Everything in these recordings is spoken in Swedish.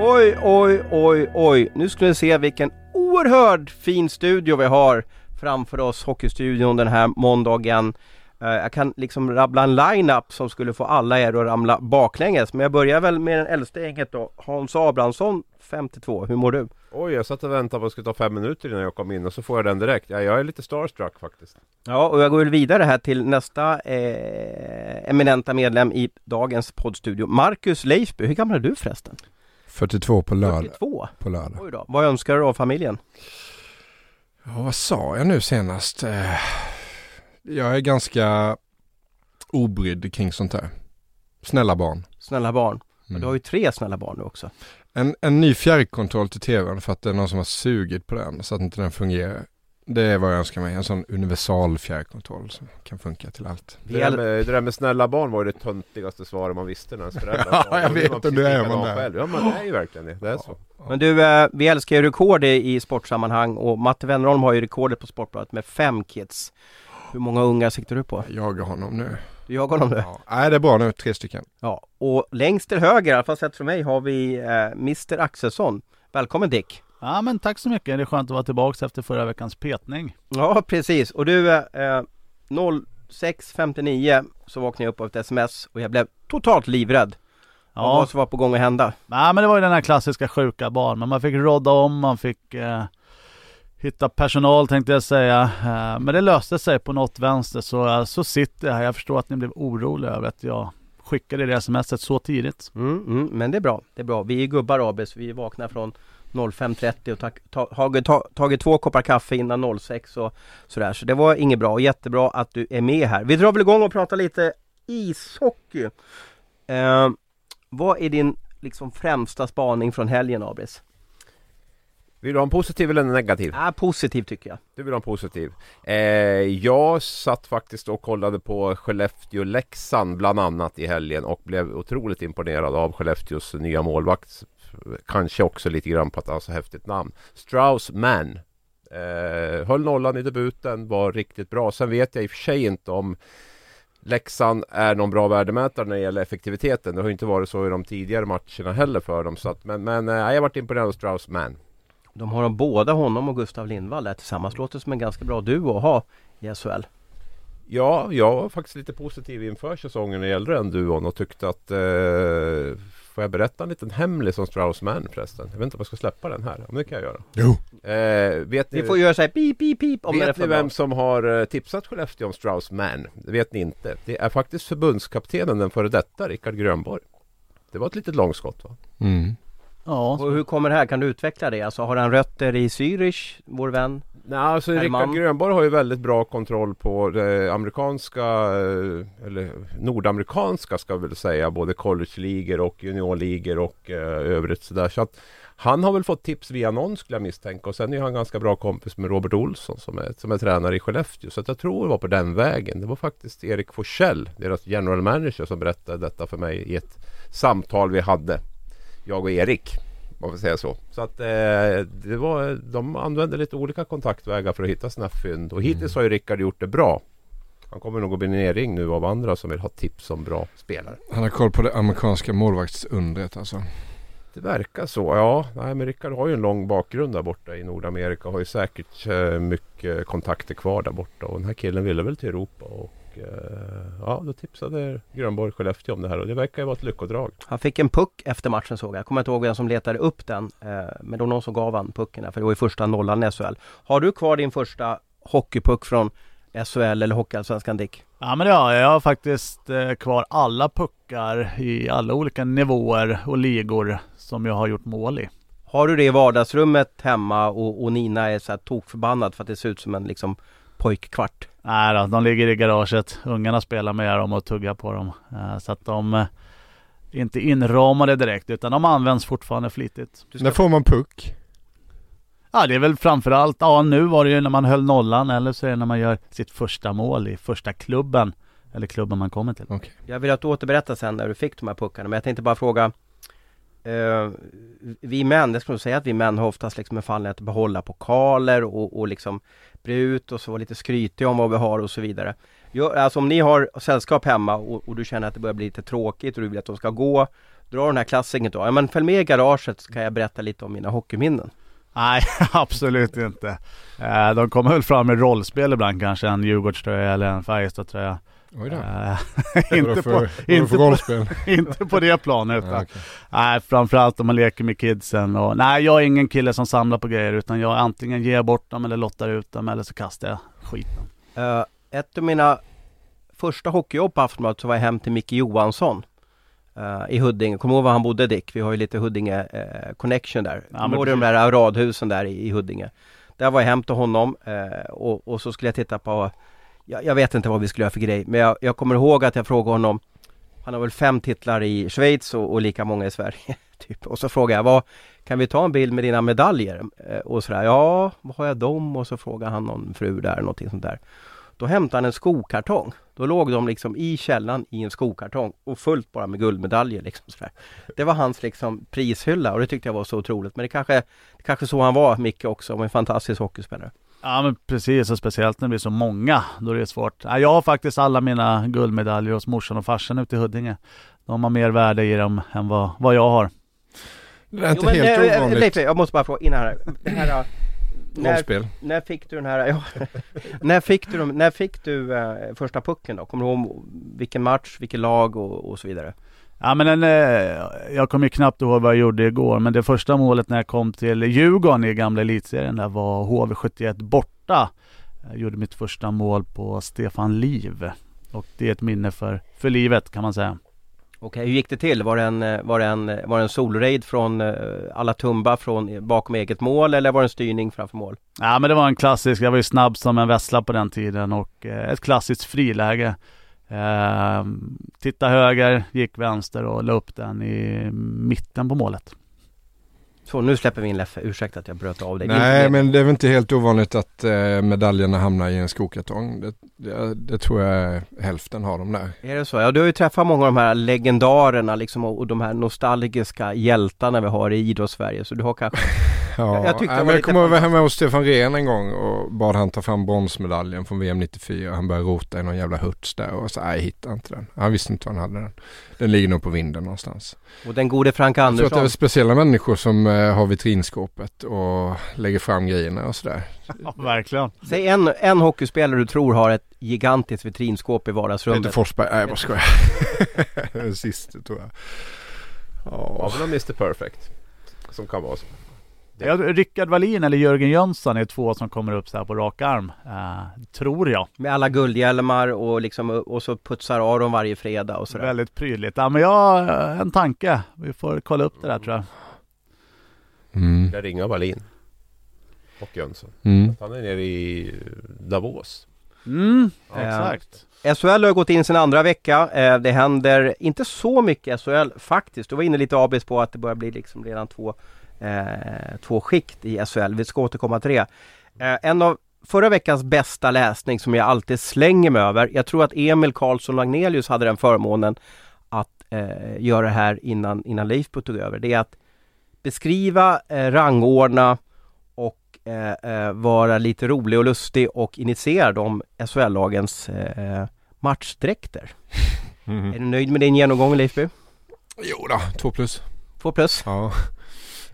Oj, oj, oj, oj. Nu ska ni se vilken oerhört fin studio vi har framför oss, Hockeystudion den här måndagen. Eh, Jag kan liksom rabbla en line-up som skulle få alla er att ramla baklänges. Men jag börjar väl med den äldsta gänget då. Hans Abrahamsson, 52. Hur mår du? Oj, jag satt och väntade på att det skulle ta fem minuter innan jag kom in och så får jag den direkt. Ja, jag är lite starstruck faktiskt. Ja, och jag går väl vidare här till nästa eh, eminenta medlem i dagens poddstudio. Marcus Leifby. Hur gammal är du förresten? 42 på lördag. 42? På lördag. Oj då. Vad önskar du av familjen? Ja, vad sa jag nu senast? Eh, Jag är ganska obrydd kring sånt här. Snälla barn. Snälla barn. Mm. Du har ju tre snälla barn nu också. En, en ny fjärrkontroll till tvn för att det är någon som har sugit på den så att inte den fungerar. Det är vad jag önskar mig. En sån universal fjärrkontroll som kan funka till allt. Det där, med, det där med snälla barn var ju det töntigaste svaret man visste när ens föräldrar Ja, jag vet, man och nu är man där. själv. Ja men det är ju verkligen det. Det är så. Men du, eh, vi älskar ju rekord i, sportsammanhang och Matte Wennerholm har ju rekordet på Sportbladet med fem kids. Hur många unga siktar du på? Jag jagar honom nu. Du jagar honom nu? Ja. Nej, det är bra nu. Tre stycken. Ja, och längst till höger, i alla fall sett från mig, har vi eh, Mr Axelsson. Välkommen Dick! Ja men tack så mycket, det är skönt att vara tillbaks efter förra veckans petning. Ja, precis. Och du, eh, 06.59 så vaknade jag upp av ett sms och jag blev totalt livrädd. Ja. Ja, Vad som var på gång att hända. Nej, men det var ju den här klassiska sjuka barn, men man fick rodda om, man fick eh, hitta personal tänkte jag säga. Eh, men det löste sig på något vänster så, eh, så sitter jag här. Jag förstår att ni blev oroliga över att jag skickade det smset så tidigt. Mm, mm, men det är bra, det är bra. Vi är gubbar Abis, vi vaknar från 05.30 och tak- ta, har ta, tagit två koppar kaffe innan 06 och sådär. Så det var inget bra och jättebra att du är med här. Vi drar väl igång och pratar lite ishockey. Eh, vad är din liksom främsta spaning från helgen Abris? Vill du ha en positiv eller en negativ? Ah, positiv tycker jag. Du vill ha en positiv. Eh, jag satt faktiskt och kollade på Skellefteå-Leksand bland annat i helgen och blev otroligt imponerad av Skellefteås nya målvakt. Kanske också lite grann på att han har så häftigt namn. Strauss Mann. Eh, höll nollan i debuten, var riktigt bra. Sen vet jag i och för sig inte om Leksand är någon bra värdemätare när det gäller effektiviteten. Det har ju inte varit så i de tidigare matcherna heller för dem. Så att, men men eh, jag varit imponerad av Strauss Mann. De har de båda honom och Gustav Lindvall där tillsammans. Låter som en ganska bra duo att ha i SHL. Ja, jag var faktiskt lite positiv inför säsongen när det gällde den duon och tyckte att eh, Får jag berätta en liten hemlis om Strauss Mann förresten? Jag vet inte om jag ska släppa den här, men det kan jag göra. Jo. Eh, vet ni, Vi får göra såhär pip pip pip om vet ni bra. vem som har eh, tipsat Skellefteå om Strauss Mann? Det vet ni inte. Det är faktiskt förbundskaptenen, den före detta, Rickard Grönborg. Det var ett litet långskott va? Mm. Ja, Och hur kommer det här? Kan du utveckla det? Alltså har han rötter i Zürich, vår vän? Nej, alltså. Rickard Grönborg har ju väldigt bra kontroll på det amerikanska eh, eller nordamerikanska ska vi väl säga både college-ligor och juniorligor och eh, övrigt sådär så att han har väl fått tips via någon skulle jag misstänka och sen är han ganska bra kompis med Robert Olsson som är, som är tränare i Skellefteå så att jag tror det var på den vägen. Det var faktiskt Erik Forsell, deras general manager som berättade detta för mig i ett samtal vi hade. Jag och Erik. Man får säga så. Så att eh, det var, de använde lite olika kontaktvägar för att hitta sina fynd. Och hittills har ju Rickard gjort det bra. Han kommer nog att bli nerring nu av andra som vill ha tips om bra spelare. Han har koll på det amerikanska målvaktsundret alltså. Det verkar så. Ja, nej, men Rickard har ju en lång bakgrund där borta i Nordamerika. Har ju säkert eh, mycket kontakter kvar där borta. Och den här killen ville väl till Europa. Och ja, då tipsade Grönborg Skellefteå om det här. Och det verkar ju vara ett lyckodrag. Han fick en puck efter matchen såg jag. Jag kommer inte ihåg vem som letade upp den. Eh, men det var någon som gav han pucken där, för det var ju första nollan i SHL. Har du kvar din första hockeypuck från SHL eller Hockeyallsvenskan Dick? Ja men jag. Jag har faktiskt eh, kvar alla puckar i alla olika nivåer och ligor som jag har gjort mål i. Har du det i vardagsrummet hemma och, och Nina är så här tokförbannad för att det ser ut som en liksom pojkkvart? Nej då, de ligger i garaget. Ungarna spelar med dem och tuggar på dem. Eh, så att de eh, är inte inramade direkt utan de används fortfarande flitigt. När får man puck? Ja det är väl framförallt, ja nu var det ju när man höll nollan eller så är det när man gör sitt första mål i första klubben. Eller klubben man kommer till. Okej. Jag vill att du återberättar sen när du fick de här puckarna men jag tänkte bara fråga eh, Vi män, jag skulle nog säga att vi män har oftast liksom en fallenhet att behålla pokaler och, och liksom bre ut och så vara lite skrytiga om vad vi har och så vidare. Gör, alltså om ni har sällskap hemma och, och du känner att det börjar bli lite tråkigt och du vill att de ska gå Dra den här klassikern då, ja men följ med i garaget så kan jag berätta lite om mina hockeyminnen. Nej, absolut inte. Eh, de kommer väl fram med rollspel ibland kanske, en Djurgårdströja eller en Färjestadtröja. Oj då. Eh, inte, för, på, inte, för på, inte på det planet. Ja, okej. Nej, framförallt om man leker med kidsen. Och, nej, jag är ingen kille som samlar på grejer utan jag antingen ger bort dem eller lottar ut dem eller så kastar jag skiten. Eh, ett av mina första hockeyjobb på Aftonbladet så var jag hem till Micke Johansson eh, i Huddinge. Kommer du ihåg var han bodde Dick? Vi har ju lite Huddinge eh, connection där. Ja, Kommer de där radhusen där i, i Huddinge? Där var jag hem till honom och, och så skulle jag titta på jag, jag vet inte vad vi skulle göra för grej men jag, jag kommer ihåg att jag frågade honom Han har väl fem titlar i Schweiz och, och lika många i Sverige typ. Och så frågade jag vad Kan vi ta en bild med dina medaljer? Eh, och sådär, ja, vad har jag dem? Och så frågade han någon fru där, någonting sånt där Då hämtade han en skokartong Då låg de liksom i källan i en skokartong och fullt bara med guldmedaljer liksom sådär. Det var hans liksom prishylla och det tyckte jag var så otroligt men det kanske det kanske så han var Micke också, en fantastisk hockeyspelare Ja men precis och speciellt när det blir så många. Då är det svårt. Ja, jag har faktiskt alla mina guldmedaljer hos morsan och farsan ute i Huddinge. De har mer värde i dem än vad, vad jag har. Det är inte men, helt eh, ovanligt. Leif, jag måste bara fråga innan här. Det här eh, när, när fick du den här, ja, när fick du, när fick du eh, första pucken då? Kommer du ihåg vilken match, vilket lag och, och så vidare? Ja men en, eh, jag kommer ju knappt ihåg vad jag gjorde igår, men det första målet när jag kom till Djurgården i gamla elitserien där var HV71 borta. Jag gjorde mitt första mål på Stefan Liv. Och det är ett minne för, för livet kan man säga. Okej, hur gick det till? Var det en, eh, var det en, eh, var det en solraid från alla tumba från bakom eget mål eller var det en styrning framför mål? Ja men det var en klassisk, jag var ju snabb som en vessla på den tiden och ett klassiskt friläge. Eh, titta höger, gick vänster och la upp den i mitten på målet. Så nu släpper vi in Leffe, ursäkta att jag bröt av dig. Nej men det är väl inte helt ovanligt att eh, medaljerna hamnar i en skokartong. Det, det, det tror jag hälften har de där. Är det så? Ja, du har ju träffat många av de här legendarerna liksom och, och de här nostalgiska hjältarna vi har i idrottssverige så du har kanske Ja, Jag- jag tyckte jag lite kommer ihåg hemma hos Stefan Rehn en gång och bad han ta fram bronsmedaljen från VM 94. Han började rota i någon jävla hurts där och så nej, jag hittar inte den. Han visste inte var han hade den. Den ligger nog på vinden någonstans. Och den gode Frank Jag tror att det är Andersson speciella människor som eh, har vitrinskåpet och lägger fram grejerna och sådär. Ja, verkligen. Säg en, en hockeyspelare du tror har ett gigantiskt vitrinskåp i Peter vardagsrummet Forsberg, nej jag bara skojar. Den sista tror jag. Ja, Ja, men Mr Perfect. Som kan vara så. Ja, Rickard Wallin eller Jörgen Jönsson är två som kommer upp så här på rak arm. Eh, tror jag. Med alla guldhjälmar och liksom och så putsar av dem varje fredag och sådär Väldigt prydligt. Ja, men jag har en tanke. Vi får kolla upp det där tror jag. mm. Jag ringer Wallin. Och Jönsson. Mm. Han är nere i Davos. Mm, Ja. exakt. SHL har gått in sin andra vecka. Eh, det händer inte så mycket SHL faktiskt. Du var inne lite abis på att det börjar bli liksom redan två, eh, två skikt i SHL. Vi ska återkomma till det. Eh, en av förra veckans bästa läsning som jag alltid slänger mig över. Jag tror att Emil Karlsson Lagnelius hade den förmånen att eh, göra det här innan, innan Leif tog över. Det är att beskriva, eh, rangordna och eh, eh, vara lite rolig och lustig och initiera de SHL-lagens eh, matchdräkter. Mm. Är du nöjd med din genomgång Leifby? Jo då, två plus. Två plus. Ja.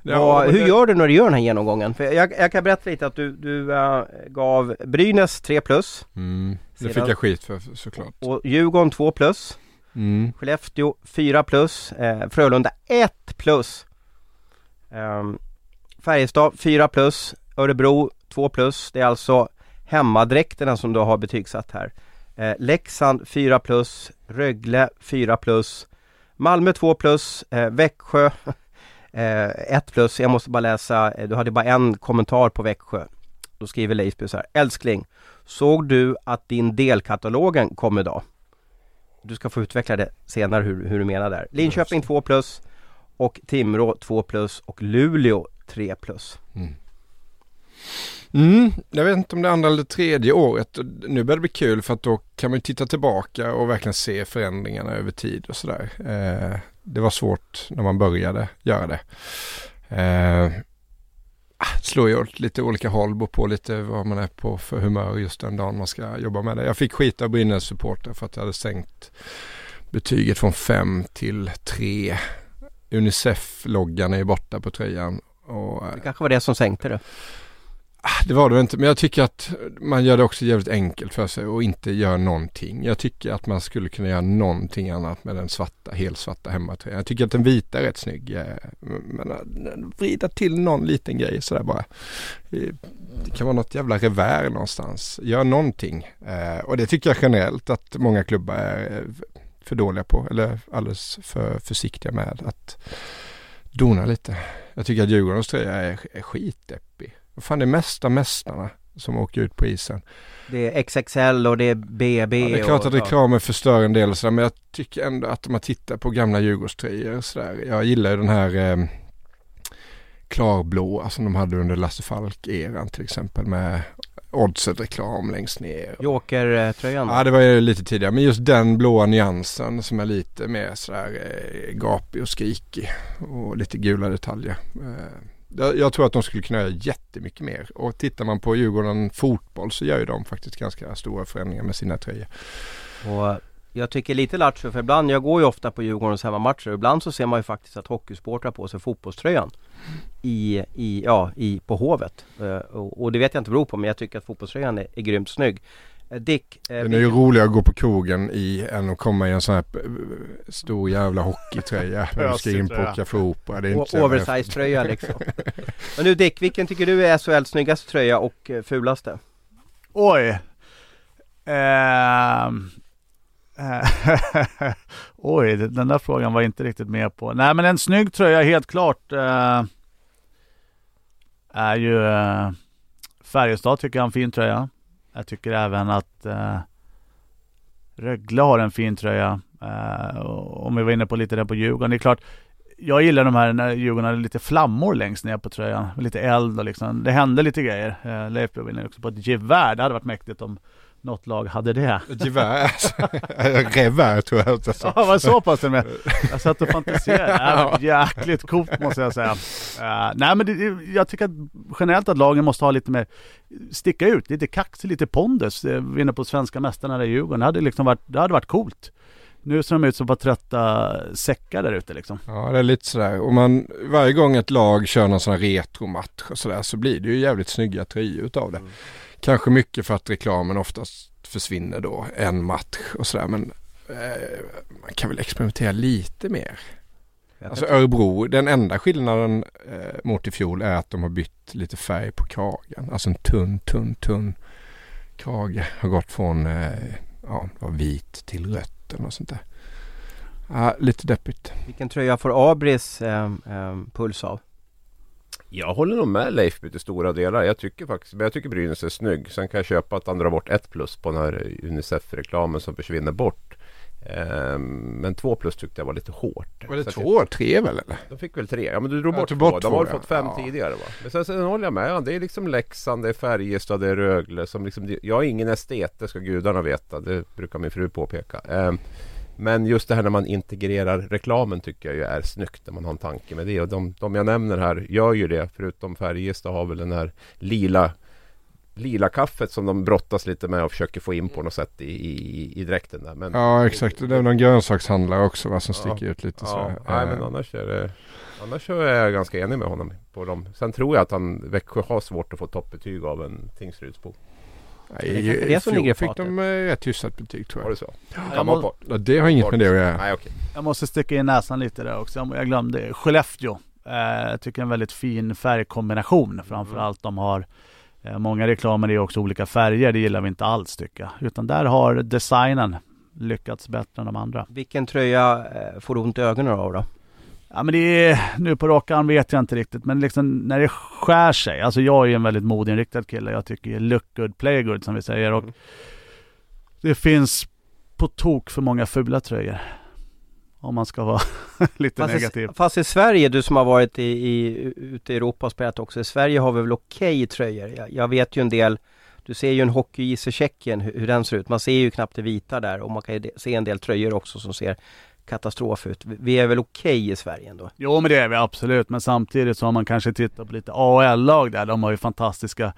Vad- hur gör du när du gör den här genomgången? För jag, jag kan berätta lite att du, du eh, gav Brynäs 3 plus Mm. Det Sedan- fick jag skit för såklart. och Djurgården 2 plus. Mm. Skellefteå 4 plus. Eh, Frölunda 1 plus. Ehm, Färjestad 4 plus. Örebro 2 plus. Det är alltså hemmadräkterna som du har betygsatt här. Eh, Leksand 4 plus, Rögle 4 plus, Malmö 2 plus, eh, Växjö 1 plus. Jag måste bara läsa, eh, du hade bara en kommentar på Växjö. Då skriver Leifby så här. Älskling, såg du att din delkatalogen kom idag? Du ska få utveckla det senare hur, hur du menar där. Linköping 2 plus och Timrå 2 plus och Luleå 3 plus. Mm. Mm, jag vet inte om det är andra eller tredje året. Nu börjar det bli kul för att då kan man titta tillbaka och verkligen se förändringarna över tid och sådär. Eh, det var svårt när man började göra det. Eh, ah, slår ju åt lite olika håll, beror på lite vad man är på för humör just den dagen man ska jobba med det. Jag fick skit av Brynäs supporter för att jag hade sänkt betyget från 5 till 3. Unicef-loggan är ju borta på tröjan. Och, eh, det kanske var det som sänkte det. Ah, det var det inte, men jag tycker att man gör det också jävligt enkelt för sig och inte gör någonting. Jag tycker att man skulle kunna göra någonting annat med den svarta, helsvarta hemmatröjan. Jag tycker att den vita är rätt snygg. Men äh, vrida till någon liten grej sådär bara. Eh, det kan vara något jävla revär någonstans. Gör någonting. Eh, och det tycker jag generellt att många klubbar är eh, för dåliga på. Eller alldeles för försiktiga med att dona lite. Jag tycker att Djurgårdens tröja är, är skitdeppig. Vad fan är mesta mästarna som åker ut på isen? Det är XXL och det är BB. Ja, det är klart att reklamen förstör en del och sådär, men jag tycker ändå att om man tittar på gamla Djurgårdströjor och sådär. Jag gillar ju den här eh, klarblåa som de hade under Lasse Falk-eran till exempel med Oddset-reklam längst ner. Joker-tröjan? Ja, det var ju lite tidigare. Men just den blåa nyansen som är lite mer sådär eh, gapig och skrikig och lite gula detaljer. Eh, jag, tror att de skulle kunna göra jättemycket mer. Och tittar man på Djurgården fotboll så gör ju de faktiskt ganska stora förändringar med sina tröjor. Och jag tycker lite lattjo för ibland, jag går ju ofta på Djurgårdens hemmamatcher och ibland så ser man ju faktiskt att hockeysportrar på sig fotbollströjan i, i, ja, i, på Hovet. Eh, och, och, det vet jag inte beror på men jag tycker att fotbollströjan är, är grymt snygg. Eh, Dick. Eh, Den är ju roligare att gå på krogen i än att komma i en sån här eh, stor jävla hockeytröja när du ska in på Café Opera. Det är inte Oversize-tröja liksom. Men nu Dick, vilken tycker du är SHLs snyggaste tröja och fulaste? Oj. Uh, Oj, den där frågan var jag inte riktigt med på. Nej men en snygg tröja helt klart uh, är ju uh, Färjestad tycker jag är en fin tröja. Jag tycker även att eh, Rögle har en fin tröja. Eh, om vi var inne på lite där på Djurgården. Det är klart, jag gillar de här när Djurgården hade lite flammor längst ner på tröjan. Lite eld och liksom. Det hände lite grejer. Eh, Leif blev också på ett gevär. Det hade varit mäktigt om något lag hade det. Gevär? Revär tror jag att jag sa. Ja, var så pass till med. Jag satt och fantiserade. jäkligt coolt måste jag säga. Uh, nej men det, jag tycker att generellt att lagen måste ha lite mer, sticka ut, lite kaxig, lite pondus. Eh, vinna på svenska mästarna där i Djurgården. Det hade liksom varit, det hade varit coolt. Nu ser de ut som bara trötta säckar där ute liksom. Ja det är lite sådär. Och man, varje gång ett lag kör någon sån här retromatch och sådär så blir det ju jävligt snygga tröjor utav det. Mm. Kanske mycket för att reklamen oftast försvinner då en match och sådär men eh, man kan väl experimentera lite mer. Alltså Örebro, den enda skillnaden eh, mot i fjol är att de har bytt lite färg på kragen. Alltså en tunn, tunn, tunn krage har gått från eh, ja, vit till rött eller något sånt där. Ja, lite deppigt. Vilken tröja får Abris eh, eh, puls av? Jag håller nog med Leif till stora delar. Jag tycker faktiskt, men jag tycker Brynäs är snygg. Sen kan jag köpa att han drar bort ett plus på den här Unicef-reklamen som försvinner bort. Ehm, men två plus tyckte jag var lite hårt. Var det så två? Jag, tre väl eller? De fick väl tre. Ja men du drog bort, bort två. De har fått fem ja. tidigare va. Men sen, sen håller jag med. Det är liksom Leksand, det är Färjestad, det är Rögle. Som liksom, jag är ingen estet, det ska gudarna veta. Det brukar min fru påpeka. Men just det här när man integrerar reklamen tycker jag ju är snyggt när man har en tanke med det. Och de, de jag nämner här gör ju det. Förutom Färjestad har väl den här lila lila kaffet som de brottas lite med och försöker få in på något sätt i, i, i dräkten där. Men, ja exakt, det är någon grönsakshandlare också va, som sticker ut lite ja, så. Nej men annars är det Annars är jag ganska enig med honom på dem. Sen tror jag att han Växjö har svårt att få toppbetyg av en Tingsrydsbo. Nej, det är det som ligger i fick de eh, rätt hyfsat betyg tror jag. Var det så? Ja, må, ja, det har inget med det att göra. Nej, okay. Jag måste sticka in näsan lite där också. Jag glömde Skellefteå. Eh, jag tycker en väldigt fin färgkombination. Framförallt de har Eh, många reklamer är också olika färger, det gillar vi inte alls tycker jag. Utan där har designen lyckats bättre än de andra. Vilken tröja eh, får du ont i ögonen av då? Ja men det är, nu på rak arm vet jag inte riktigt, men liksom när det skär sig. Alltså jag är en väldigt modinriktad kille. Jag tycker look good, play good som vi säger. Och Mm. det finns på tok för många fula tröjor. Om man ska vara lite Fast negativ. i, fast i Sverige, du som har varit i, i, ute i Europa och spelat också. I Sverige har vi väl okej tröjor. Jag, jag vet ju en del Du ser ju en hockeyis i Tjeckien hur, hur den ser ut. Man ser ju knappt det vita där och man kan ju se en del tröjor också som ser katastrof ut. Vi- är väl okej i Sverige ändå? Jo men det är vi absolut, men samtidigt så har man kanske tittat på lite AHL-lag där. De har ju fantastiska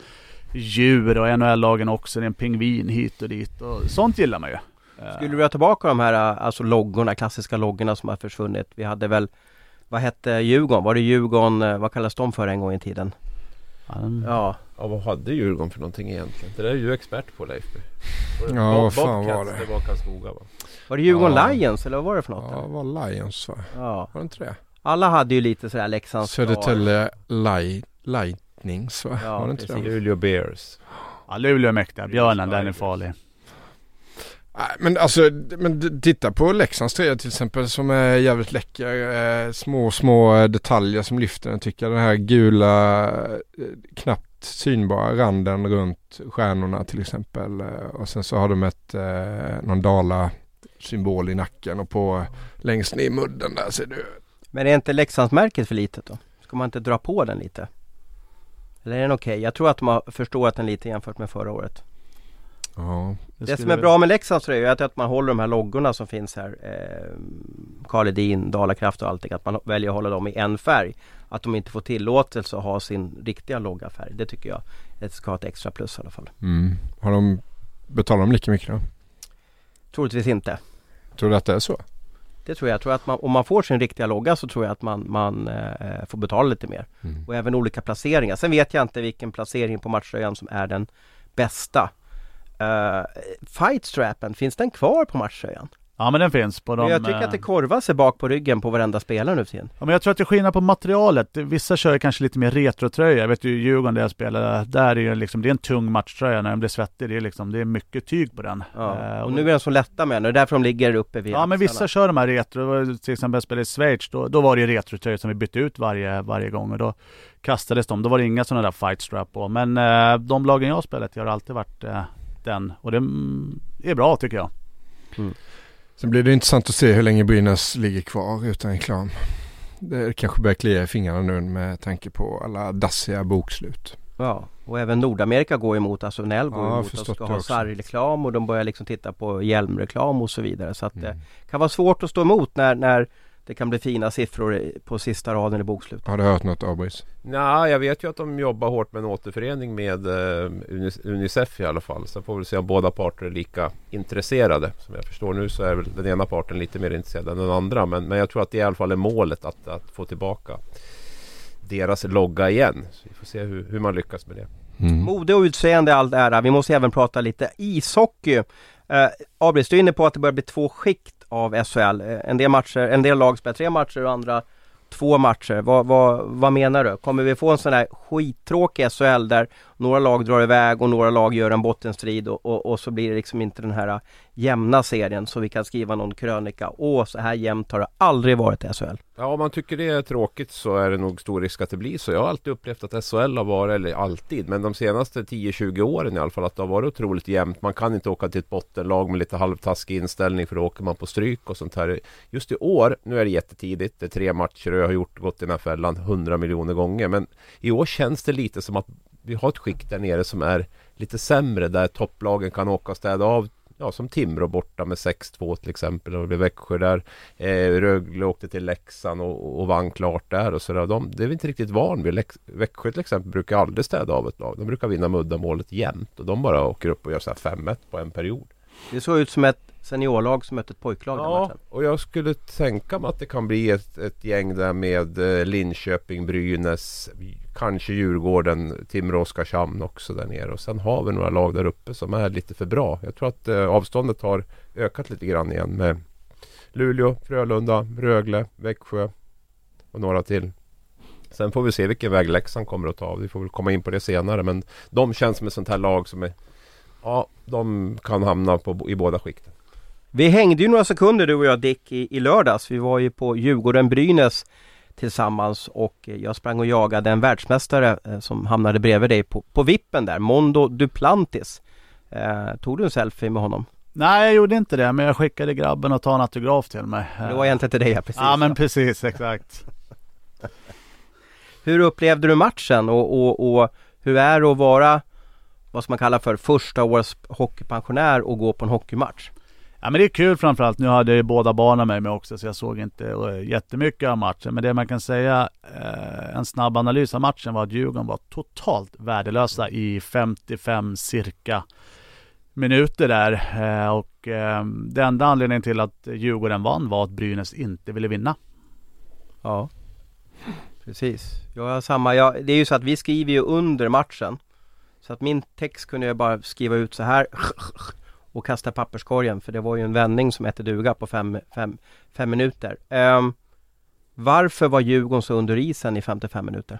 djur och NHL-lagen också. Det är en pingvin hit och dit och sånt gillar man ju. Eh, Skulle du vilja tillbaka de här alltså loggorna, klassiska loggorna som har försvunnit? Vi hade väl vad hette Djurgården? Var det Djurgården, eh, vad kallas de för en gång i tiden? Ja, Ja, Ja, vad hade Djurgården för någonting egentligen? Det där är ju expert på Leif. Ja, vad fan var det? Det var Karlskoga va? Var det Djurgården Ja. Lions eller vad var det för något? Ja, det var Lions va? Ja. Var det inte det? Alla hade ju lite sådär Leksands Södertälje Light, Lightnings va? Ja, var det inte precis. det? Luleå Bears. Ja, Luleå är mäktiga. Björnen, den är farlig. Nej, men alltså, men titta på Leksands tröja till exempel som är jävligt läcker. Eh, små, små detaljer som lyfter den tycker jag. Den här gula, eh, knappt synbara randen runt stjärnorna till exempel. Eh, och sen så har de ett, någon dala symbol i nacken och på längst ner i mudden där ser du. Men är inte Leksandsmärket för litet då? Ska man inte dra på den lite? Eller är den okej? Jag tror att de har förstorat den lite jämfört med förra året. Ja, Det, skulle som är bra med Leksands tröja är att man håller de här loggorna som finns här. Eh, Karl Edin, Dalakraft och allting. Att man väljer att hålla dem i en färg. Att de inte får tillåtelse att ha sin riktiga loggafärg. Det tycker jag det ska ha ett extra plus i alla fall. mm. Har de, betalar de lika mycket då? Troligtvis inte. Tror du att det är så? Det tror jag. jag tror att man, om man får sin riktiga logga så tror jag att man, man eh, får betala lite mer. Mm. Och även olika placeringar. Sen vet jag inte vilken placering på matchtröjan som är den bästa. Uh, Fightstrappen, finns den kvar på matchtröjan? Ja men den finns på de... Men jag tycker eh, att det korvar sig bak på ryggen på varenda spelare nu för tiden. Ja, men jag tror att det är skillnad på materialet. Vissa kör ju kanske lite mer retrotröja. Jag vet ju Djurgården där jag spelade, där är det liksom, det är en tung matchtröja när den blir svettig. Det är liksom, det är mycket tyg på den. Ja. Eh, Och nu är de så lätta med den, det är därför de ligger uppe vid Ja men vissa kör de här retro, till exempel jag spelade i Schweiz, då, då var det ju retrotröjor som vi bytte ut varje, varje gång och då kastades de. Då var det inga sådana där fight strap på. Men eh, de lagen jag spelat i har alltid varit eh, den och det mm, är bra tycker jag. Sen blir det intressant att se hur länge Brynäs ligger kvar utan reklam. Det kanske börjar klia i fingrarna nu med tanke på alla dassiga bokslut. Ja, och även Nordamerika går emot, alltså Nell går Ja, emot och ska det ha sargreklam och de börjar liksom titta på hjälmreklam och så vidare. Så att det Mm. kan vara svårt att stå emot när, när det kan bli fina siffror på sista raden i bokslutet. Har du hört något Abris? Nej, jag vet ju att de jobbar hårt med en återförening med eh, Unicef i alla fall. Så får vi se om båda parter är lika intresserade. Som jag förstår nu så är väl den ena parten lite mer intresserad än den andra. Men, men jag tror att det i alla fall är målet att, att få tillbaka deras logga igen. Så vi får se hur, hur man lyckas med det. Mm. Mode och utseende i all ära, vi måste även prata lite ishockey. Eh, Abris, du är inne på att det börjar bli två skikt av SHL. Eh, en, del matcher, en del lag spelar tre matcher och andra två matcher. Vad, vad, vad menar du? Kommer vi få en sån här skittråkig SHL där några lag drar iväg och några lag gör en bottenstrid och, och, och så blir det liksom inte den här äh, jämna serien så vi kan skriva någon krönika. Åh, så här jämnt har det aldrig varit i SHL. Ja, om man tycker det är tråkigt så är det nog stor risk att det blir så. Jag har alltid upplevt att SHL har varit, eller alltid, men de senaste 10-20 åren i alla fall, att det har varit otroligt jämnt. Man kan inte åka till ett bottenlag med lite halvtaskig inställning för då åker man på stryk och sånt här. Just i år, nu är det jättetidigt, det är tre matcher och jag har gjort, gått i den här fällan 100 miljoner gånger. Men i år känns det lite som att vi har ett skikt där nere som är lite sämre, där topplagen kan åka och städa av Ja, som Timrå borta med 6-2 till exempel och det blev Växjö där. Eh, Rögle åkte till Leksand och, och vann klart där och sådär. De, det är vi inte riktigt van vid. Lex, Växjö till exempel brukar aldrig städa av ett lag. De brukar vinna muddamålet jämt och de bara åker upp och gör så här 5-1 på en period. Det såg ut som ett seniorlag som mötte ett pojklag den Ja, matchen. och jag skulle tänka mig att det kan bli ett, ett gäng där med eh, Linköping, Brynäs, kanske Djurgården, Timrå, Oskarshamn också där nere. Och sen har vi några lag där uppe som är lite för bra. Jag tror att eh, avståndet har ökat lite grann igen med Luleå, Frölunda, Rögle, Växjö och några till. Sen får vi se vilken väg Leksand kommer att ta. Vi får väl komma in på det senare. Men de känns som ett sånt här lag som är... Ja, de kan hamna på, i båda skikten. Vi hängde ju några sekunder du och jag Dick i, i lördags. Vi var ju på Djurgården-Brynäs tillsammans och jag sprang och jagade en världsmästare eh, som hamnade bredvid dig på, på vippen där, Mondo Duplantis. Eh, tog du en selfie med honom? Nej jag gjorde inte det men jag skickade grabben att ta en autograf till mig. Det var egentligen till dig ja, precis. Ja men precis, exakt. hur upplevde du matchen och, och, och hur är det att vara vad ska man kalla för första års hockeypensionär och gå på en hockeymatch? Ja men det är kul framförallt. Nu hade jag ju båda barnen med mig också så jag såg inte uh, jättemycket av matchen. Men det man kan säga, uh, en snabb analys av matchen var att Djurgården var totalt värdelösa i 55 cirka minuter där. Uh, och ehm, uh, det enda anledningen till att Djurgården vann var att Brynäs inte ville vinna. Ja, precis. Jag har samma. Jag, det är ju så att vi skriver ju under matchen. Så att min text kunde jag bara skriva ut så här och kasta papperskorgen för det var ju en vändning som hette duga på fem, fem, fem minuter. Um, varför var Djurgården så under isen i 55 minuter?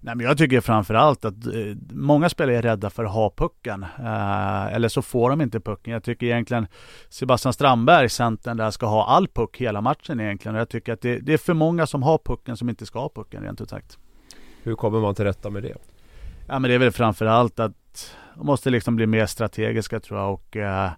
Nej, men jag tycker framförallt att eh, många spelare är rädda för att ha pucken. Eh, eller så får de inte pucken. Jag tycker egentligen Sebastian Strandberg, centern där, ska ha all puck hela matchen egentligen. Och jag tycker att det, det, är för många som har pucken som inte ska ha pucken rent ut sagt. Hur kommer man till rätta med det? Ja men det är väl framförallt att de måste liksom bli mer strategiska tror jag och eh,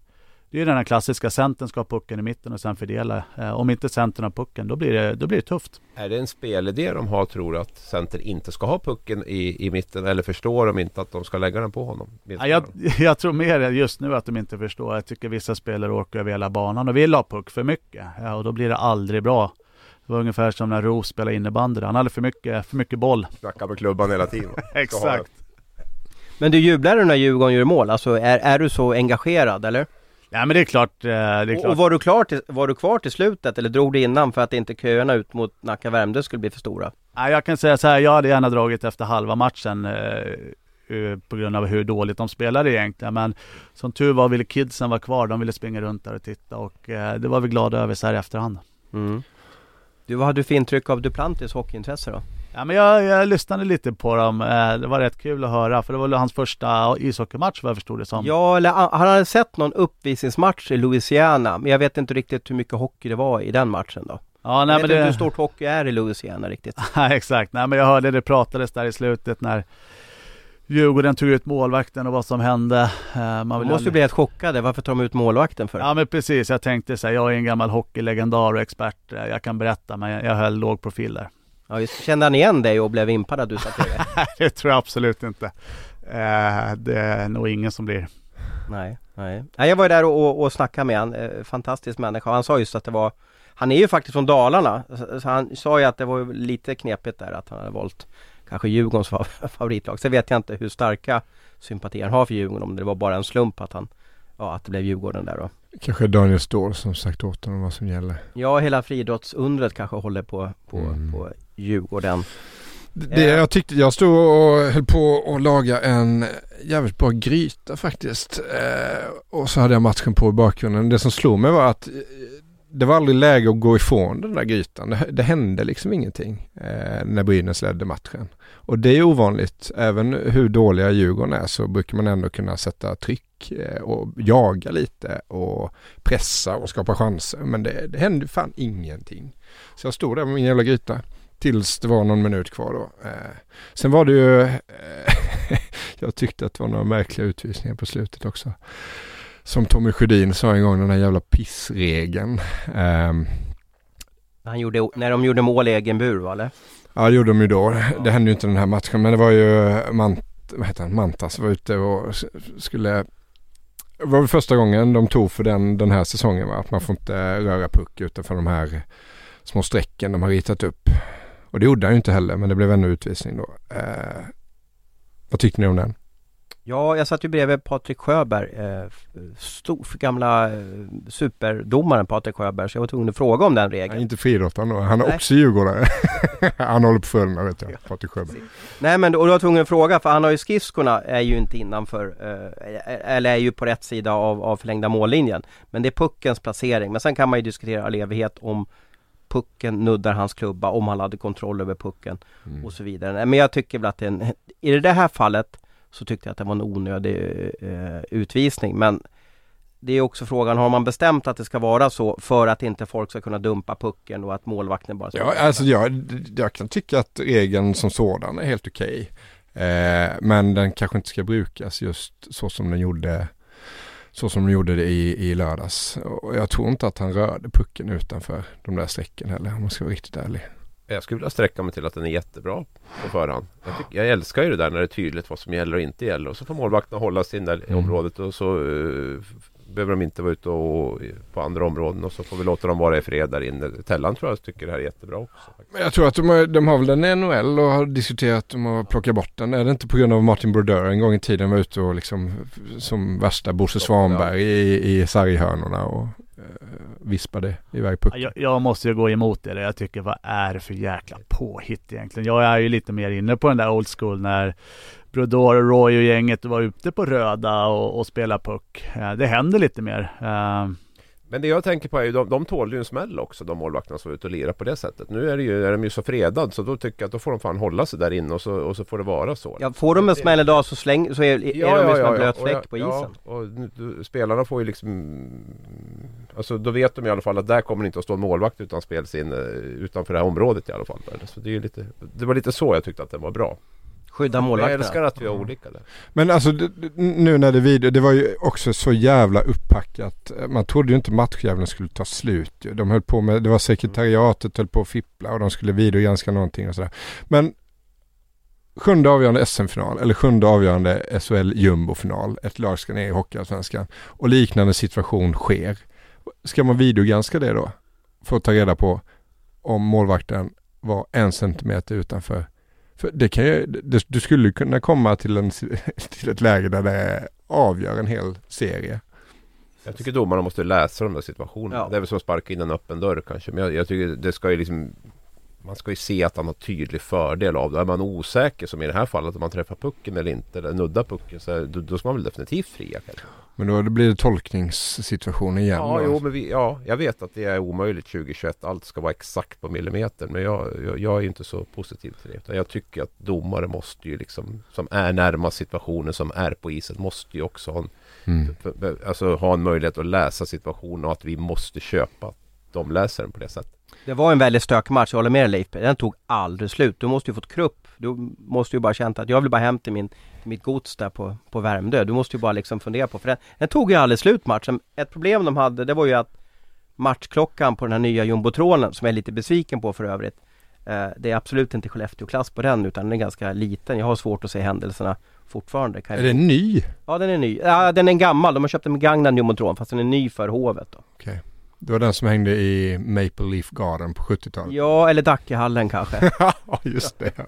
det är den här klassiska centern ska ha pucken i mitten och sen fördela. Eh, om inte centern har pucken då blir, det, då blir det tufft. Är det en spelidé de har tror att center inte ska ha pucken i, i mitten eller förstår de inte att de ska lägga den på honom? Ja, jag, jag, tror mer just nu att de inte förstår. Jag tycker vissa spelare åker över hela banan och vill ha puck för mycket ja, och då blir det aldrig bra. Det var ungefär som när Ros spelade innebandy. Han hade för mycket, för mycket boll. Snackade med klubban hela tiden. Exakt. Men du jublar du när Djurgården gör mål? Alltså är, är du så engagerad eller? Ja men det är klart. Eh, det är klart. Och, var, du klar till, var du kvar till slutet eller drog du innan för att inte köerna ut mot Nacka Värmdö skulle bli för stora? Ja, jag kan säga så här, jag hade gärna dragit efter halva matchen eh, på grund av hur dåligt de spelade egentligen. Men som tur var ville kidsen vara kvar, de ville springa runt där och titta och eh, det var vi glada över så här i efterhand. Mm. Du, vad hade du för intryck av Duplantis hockeyintresse då? Ja, men jag, jag lyssnade lite på dem. Eh, det var rätt kul att höra för det var hans första ishockeymatch vad jag förstod det som. Ja, eller han hade sett någon uppvisningsmatch i Louisiana. Men jag vet inte riktigt hur mycket hockey det var i den matchen då. Ja, nej, jag vet men det... inte hur stort hockey är i Louisiana riktigt. Nej, exakt. Nej, men jag hörde det pratades där i slutet när Djurgården tog ut målvakten och vad som hände. Eh, man måste ju bli helt chockade. Varför tar de ut målvakten för? Ja men precis. Jag tänkte så här, jag är en gammal hockeylegendar och expert. Eh, jag kan berätta men jag höll låg profil där. Ja, just, kände han igen dig och blev impad att du satt bredvid? det tror jag absolut inte. Eh, det är nog ingen som blir. Nej, nej. nej jag var ju där och, och, och snackade med han. Eh, fantastisk människa. Han sa just att det var Han är ju faktiskt från Dalarna. Så han sa ju att det var lite knepigt där att han hade valt kanske Djurgårdens favoritlag. Sen vet jag inte hur starka sympatier han har för Djurgården. Om det var bara en slump att han Ja, att det blev Djurgården där då. Kanske Daniel Ståhl som sagt åt honom vad som gäller. Ja, hela friidrottsundret kanske håller på, på, mm. på Djurgården. Det jag tyckte, jag stod och höll på att laga en jävligt bra gryta faktiskt. Eh, och så hade jag matchen på i bakgrunden. Det som slog mig var att eh, det var aldrig läge att gå ifrån den där grytan. Det, det hände liksom ingenting eh, när Brynäs ledde matchen. Och det är ovanligt. Även hur dåliga Djurgården är så brukar man ändå kunna sätta tryck eh, och jaga lite och pressa och skapa chanser. Men det, det hände fan ingenting. Så jag stod där med min jävla gryta tills det var någon minut kvar då. Eh, sen var det ju, eh, jag tyckte att det var några märkliga utvisningar på slutet också. Som Tommy Sjödin sa en gång, den här jävla pissregeln. Eh, Han gjorde, när de gjorde mål i egen bur va, eller? Ja det gjorde de ju då. Det hände ju inte den här matchen men det var ju Mant, vad heter han? Mantas var ute och skulle det var väl första gången de tog för den, den här säsongen va? Att man får inte röra puck utanför de här små strecken de har ritat upp. Och det gjorde han ju inte heller men det blev ändå utvisning då. Eh, vad tyckte ni om den? Ja, jag satt ju bredvid Patrik Sjöberg, eh, stor, gamla eh, superdomaren Patrik Sjöberg, så jag var tvungen att fråga om den regeln. Är inte friidrottare då, han är Nej. också djurgårdare. han håller på Frölunda vet jag, Patrik Sjöberg. Nej men då, då var tvungen att fråga, för han har ju skridskorna är ju inte innanför, eh, eller är ju på rätt sida av, av förlängda mållinjen. Men det är puckens placering, men sen kan man ju diskutera all evighet om pucken nuddar hans klubba om han hade kontroll över pucken Mm. och så vidare. Men jag tycker väl att det är en, i det här fallet så tyckte jag att det var en onödig eh, utvisning. Men det är också frågan, har man bestämt att det ska vara så för att inte folk ska kunna dumpa pucken och att målvakten bara ska... Ja, alltså jag, jag kan tycka att regeln som sådan är helt okej. Eh, men den kanske inte ska brukas just så som den gjorde så som de gjorde det i, i lördags. Och jag tror inte att han rörde pucken utanför de där strecken heller om man ska vara riktigt ärlig. Jag skulle vilja sträcka mig till att den är jättebra på förhand. Jag, tycker, jag älskar ju det där när det är tydligt vad som gäller och inte gäller. Och så får målvakterna hålla sig in där i Mm. området och så eh, behöver de inte vara ute och, på andra områden. Och så får vi låta dem vara i fred där inne. Tellan tror jag tycker det här är jättebra också. Men jag tror att de har, de har väl den i NHL och har diskuterat om att plocka bort den. Är det inte på grund av Martin Brodeur en gång i tiden var ute och liksom som värsta Bosse Svanberg i, i sarghörnorna och eh, vispade iväg pucken. Jag, jag måste ju gå emot det. Jag tycker vad är det för jäkla påhitt egentligen? Jag är ju lite mer inne på den där old school när Brodor och Roy och gänget var ute på röda och, och spelade puck. Eh, Det händer lite mer. Eh, Men det jag tänker på är ju de, de tål ju en smäll också de målvakterna som är ute och lirar på det sättet. Nu är, det ju, är de ju så fredad så då tycker jag att då får de fan hålla sig där inne och så, och så får det vara så. Ja, får de en smäll idag så, släng, så är, är de ju som en blöt fläck på isen. Ja, och nu- du, spelarna får ju liksom Alltså då vet de i alla fall att där kommer det inte att stå en målvakt utan spels in eh, utanför det här området i alla fall. Så det, är ju lite, det var lite så jag tyckte att den var bra. Skydda Jag målvakterna. älskar att vi har olika där. Men alltså nu när det video, det var ju också så jävla upppackat. Man trodde ju inte matchjäveln skulle ta slut. De höll på med, det var sekretariatet höll på att fippla och de skulle videogranska någonting och sådär. Men sjunde avgörande SM-final eller sjunde avgörande SHL jumbo-final. Ett lag ska ner i Hockeyallsvenskan och liknande situation sker. Ska man videogranska det då? För att ta reda på om målvakten var en centimeter utanför för det kan ju, det, du skulle kunna komma till, en, till ett läge där det avgör en hel serie. Jag tycker domarna måste läsa de där situationerna. Ja. Det är väl som att sparka in en öppen dörr kanske. Men jag, jag tycker det ska ju liksom Man ska ju se att han har tydlig fördel av det. Är man osäker som i det här fallet om man träffar pucken eller inte eller nuddar pucken så är, då, då ska man väl definitivt fria kanske. Men då blir det tolkningssituation igen. Ja, då. jo, men vi, ja, jag vet att det är omöjligt 2021. Allt ska vara exakt på millimeter. Men jag, jag, jag är inte så positiv till det. Utan jag tycker att domare måste ju liksom, som är närmast situationen, som är på isen, måste ju också ha en, Mm. alltså, ha en möjlighet att läsa situationen och att vi måste köpa att de läser den på det sättet. Det var en väldigt stökig match, jag håller med dig Leif. Den tog aldrig slut. Du måste ju fått krupp. Du måste ju bara känt att jag vill bara hem till min, mitt gods där på, på Värmdö. Du måste ju bara liksom fundera på, för den, den tog ju aldrig slut matchen. Ett problem de hade, det var ju att matchklockan på den här nya jumbotronen, som jag är lite besviken på för övrigt. Eh, det är absolut inte Skellefteå-klass på den, utan den är ganska liten. Jag har svårt att se händelserna fortfarande. Kan Är det ny? Ja, den är ny. Ja, den är gammal. De har köpt en begagnad jumbotron, fast den är ny för hovet då. Det var den som hängde i Maple Leaf Garden på 70-talet. Ja, eller Dackehallen kanske. Ja, just det. Ja.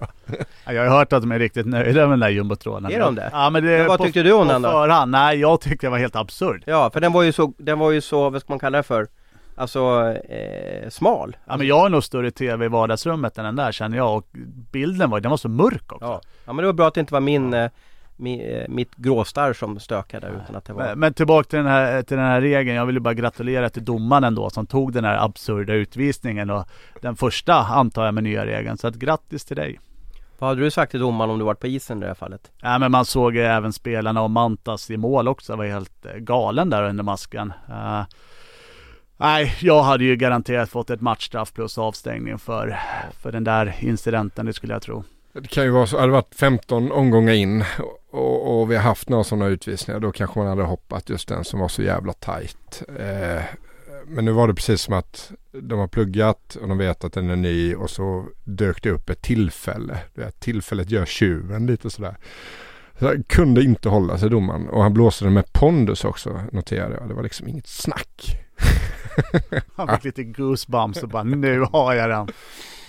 Ja, Jag har hört att de är riktigt nöjda med den där jumbotronen. Är de det? Ja men det Men vad på, tyckte du om den då? förhand, nej jag tyckte det var helt absurd. Ja, för den var ju så, den var ju så, vad ska man kalla det för? Alltså, eh, smal. Ja men jag har nog större tv i vardagsrummet än den där känner jag och bilden var, den var så mörk också. Ja. ja, men det var bra att det inte var min, mi, eh, mitt gråstarr som stökade utan att det var... Men, tillbaka till den, här, till den här regeln. Jag vill ju bara gratulera till domaren ändå som tog den här absurda utvisningen och den första antar jag med nya regeln. Så att grattis till dig. Vad hade du sagt till domaren om du varit på isen i det här fallet? Ja, men man såg även spelarna och Mantas i mål också. var helt eh, galen där under masken. Eh, nej, jag hade ju garanterat fått ett matchstraff plus avstängning för, för den där incidenten, det skulle jag tro. Det kan ju vara så, hade det varit 15 omgångar in och, och vi har haft några sådana utvisningar då kanske man hade hoppat just den som var så jävla tajt. Eh, men nu var det precis som att de har pluggat och de vet att den är ny och så dök det upp ett tillfälle. Det här tillfället gör tjuven lite sådär. Så han kunde inte hålla sig domaren och han blåste den med pondus också noterade jag. Det var liksom inget snack. Han fick lite goosebumps och bara nu har jag den.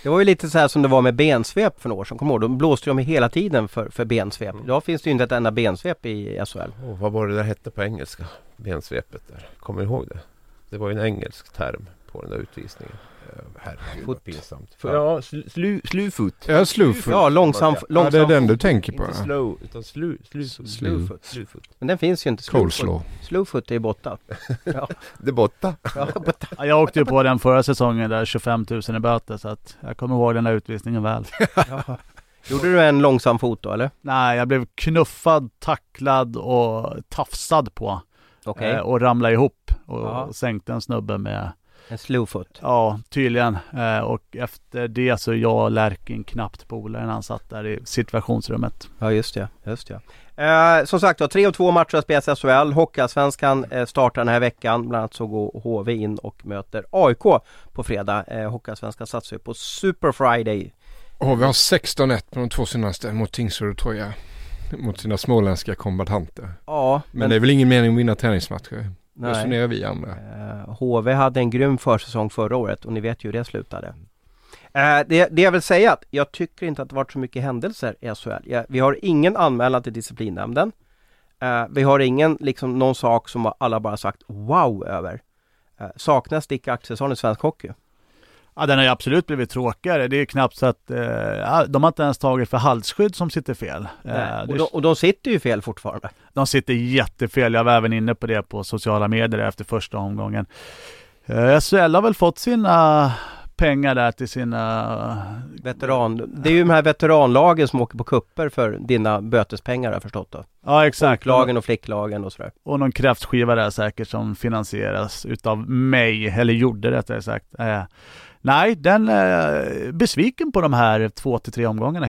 Det var ju lite så här som det var med bensvep för några år sedan, kommer du ihåg? De blåste de hela tiden för, för bensvep. Idag finns det ju inte ett enda bensvep i SHL. Åh, vad var det där hette på engelska? Bensvepet där. Kommer du ihåg det? Det var ju en engelsk term på den där utvisningen. Herregud pinsamt. Fot. Ja, slu, slu, slufot. Ja, slowfoot. Ja, långsam, Ja, långsam det är den du tänker på. Inte ja. slow, utan slu, slufot. Slufot. Slufot. Men den finns ju inte. Coleslaw. Slowfoot är borta. Ja, Det är borta. ja, borta. Ja, Jag åkte ju på den förra säsongen där 25 000 i böter så att jag kommer ihåg den där utvisningen väl. Ja. Gjorde du en långsam fot då eller? Nej, jag blev knuffad, tacklad och tafsad på. Okej, Eh, och ramlade ihop och Ja. sänkte en snubbe med, en slowfoot. ja tydligen. Eh, och efter det så jag och Lärkin knappt polare när han satt där i situationsrummet. Ja just det, just det. Eh, som sagt då, tre och två matcher har spelats i SHL. Hockeyallsvenskan eh, startar den här veckan. Bland annat så går HV in och möter AIK på fredag. Eh, Hockeyallsvenskan satsar ju på Super Friday. Vi har 16-1 på de två senaste mot Tingsryd och Troja. Mot sina småländska kombatanter. Ja, Men det är väl ingen mening att vinna träningsmatcher. Nej. Resonerar vi andra. Eh, HV hade en grym försäsong förra året och ni vet ju hur det slutade. Eh, det, det jag vill säga att jag tycker inte att det varit så mycket händelser i SHL. Vi har ingen anmälan till disciplinnämnden. Eh, vi har ingen, liksom någon sak som alla bara sagt wow över. Eh, saknas Dick Axelsson i svensk hockey? Ja, den har ju absolut blivit tråkigare. Det är ju knappt så att eh, de har inte ens tagit för halsskydd som sitter fel. Eh, Och, de, och de sitter ju fel fortfarande. de sitter jättefel. Jag var även inne på det på sociala medier efter första omgången. Eh, SHL har väl fått sina pengar där till sina... Veteran. Det är ju de här veteranlagen som åker på kupper för dina bötespengar har jag förstått då. Ja exakt. Pojklagen och flicklagen och sådär. Och någon kräftskiva där säkert som finansieras utav mig, eller gjorde rättare sagt. Eh, nej, den är besviken på de här två till tre omgångarna.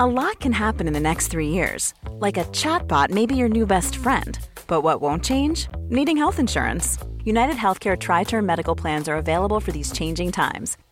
A lot can happen in the next three years. Like a chatbot may be your new best friend. But what won't change? Needing health insurance. United Healthcare Tri Term Medical Plans are available for these changing times.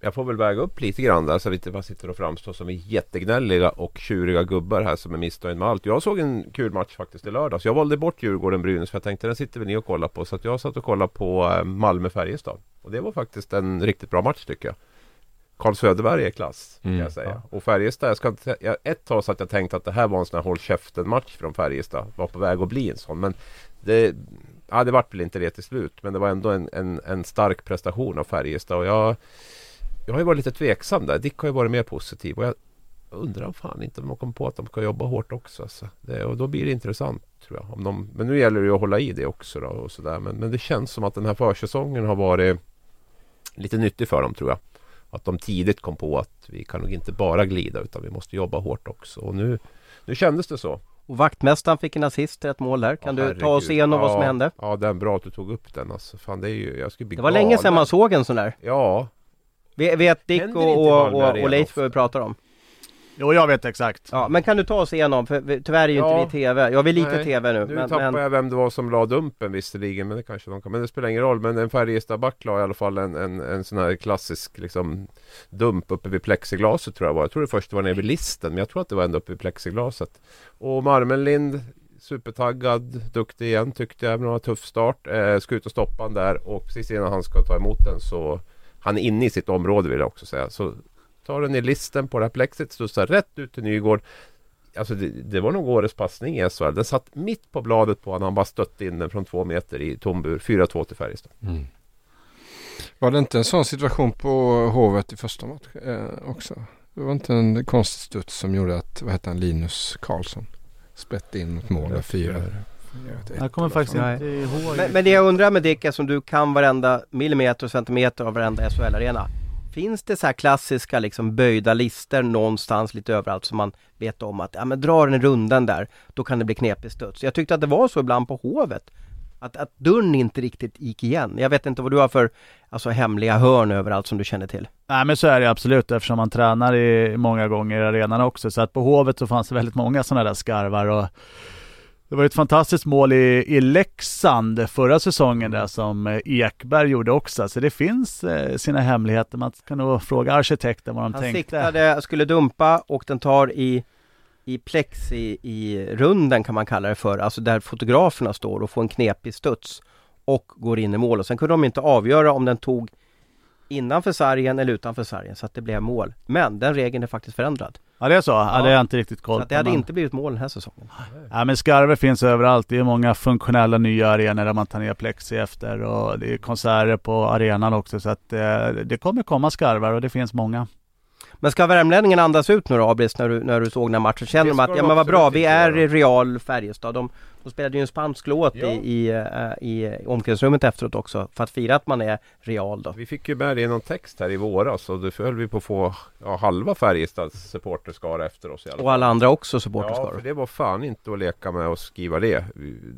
Jag får väl väga upp lite grann där så vi inte bara sitter och framstår som jättegnälliga och tjuriga gubbar här som är missnöjda med allt. Jag såg en kul match faktiskt i lördags. Jag valde bort Djurgården-Brynäs för jag tänkte den sitter väl ni och kollar på. Så att jag satt och kollade på eh, Malmö-Färjestad. Och det var faktiskt en riktigt bra match tycker jag. Karl Söderberg är klass kan Mm, jag säga. Och Färjestad, jag ska inte, jag, ett tag så att jag tänkte att det här var en sån här håll käften match från Färjestad. Var på väg att bli en sån. Men det, ja, det vart väl inte det till slut. Men det var ändå en, en, en stark prestation av Färjestad. Och jag, jag har ju varit lite tveksam där. Dick har ju varit mer positiv. Och jag undrar fan inte om de kommer på att de ska jobba hårt också. Alltså. Det, och då blir det intressant tror jag. Om de, men nu gäller det ju att hålla i det också. Då, och så. Men, men det känns som att den här försäsongen har varit lite nyttig för dem tror jag. Att de tidigt kom på att vi kan nog inte bara glida utan vi måste jobba hårt också. Och nu, nu kändes det så. Och vaktmästaren fick en assist, ett mål där. Kan Ja, du ta oss herregud. igenom vad Ja, som hände? Ja, det är bra att du tog upp den. Alltså, fan, det, är ju, jag skulle bli Det var länge sedan galen. man såg en sån där. Ja, Vet Dick Händer och, och, och, och Leif vad vi pratar om? Jo, jag vet exakt. Ja, men kan du ta oss igenom? För vi- tyvärr är ju Ja. inte vi TV. Ja, vi är lite Nej, TV nu. Nu men, tappar men, jag vem det var som la dumpen visserligen men det kanske de kan. Men det spelar ingen roll. Men en Färjestadback la i alla fall en, en, en sån här klassisk liksom, dump uppe vid plexiglaset tror jag var. Jag tror det först var nere vid listen men jag tror att det var ända uppe vid plexiglaset. Och Marmenlind supertaggad, duktig igen tyckte jag. Men har en tuff start. Eh, ska ut och stoppa han där och precis innan han ska ta emot den så han är inne i sitt område vill jag också säga. Så tar den i listen på det här plexit, studsar rätt ut till Nygård. Alltså det, det var nog årets passning i SHL. Den satt mitt på bladet på honom. Han bara stötte in den från två meter i tom bur. 4-2 till Färjestad. Var det inte en sån situation på Hovet i första matchen eh, också? Det var inte en konstig studs som gjorde att, vad hette han, Linus Karlsson sprätte in ett mål fyra. Jag kommer faktiskt inte ihåg. men, men det jag undrar med Dick, som du kan varenda millimeter och centimeter av varenda SHL-arena. Finns det så här klassiska liksom böjda lister någonstans lite överallt som man vet om att, ja men drar den rundan där, då kan det bli knepig studs. Jag tyckte att det var så ibland på Hovet. Att, att dörren inte riktigt gick igen. Jag vet inte vad du har för alltså, hemliga hörn överallt som du känner till. Nej men så är det absolut eftersom man tränar i många gånger i arenan också. Så att på Hovet så fanns det väldigt många sådana där skarvar och Det var ett fantastiskt mål i, i Leksand förra säsongen där som eh, Ekberg gjorde också. Så det finns eh, sina hemligheter. Man kan nog fråga arkitekten vad de Han tänkte. siktade, skulle dumpa och den tar i i plex i, i runden kan man kalla det för, alltså där fotograferna står och får en knepig studs och går in i mål och sen kunde de inte avgöra om den tog innanför sargen eller utanför sargen så att det blev mål. Men den regeln är faktiskt förändrad. Ja det är så? Ja, Ja. det har jag inte riktigt koll Så på. att det hade men- inte blivit mål den här säsongen. Ja men skarvar finns överallt. Det är många funktionella nya arenor där man tar ner plexi efter och det är konserter på arenan också så att eh, det kommer komma skarvar och det finns många. Men ska värmlänningen andas ut nu då Abris när du, när du såg den här matchen? Känner de att, ja men vad bra, vi är i Real Färjestad. De, de spelade ju en spansk låt Ja. i, i, eh, i omklädningsrummet efteråt också för att fira att man är Real då. Vi fick ju med det i någon text här i våras och då höll vi på att få ja, halva Färjestads supporterskara efter oss i alla fall. Och alla andra också Ja, supporterskaror. för det var fan inte att leka med och skriva det.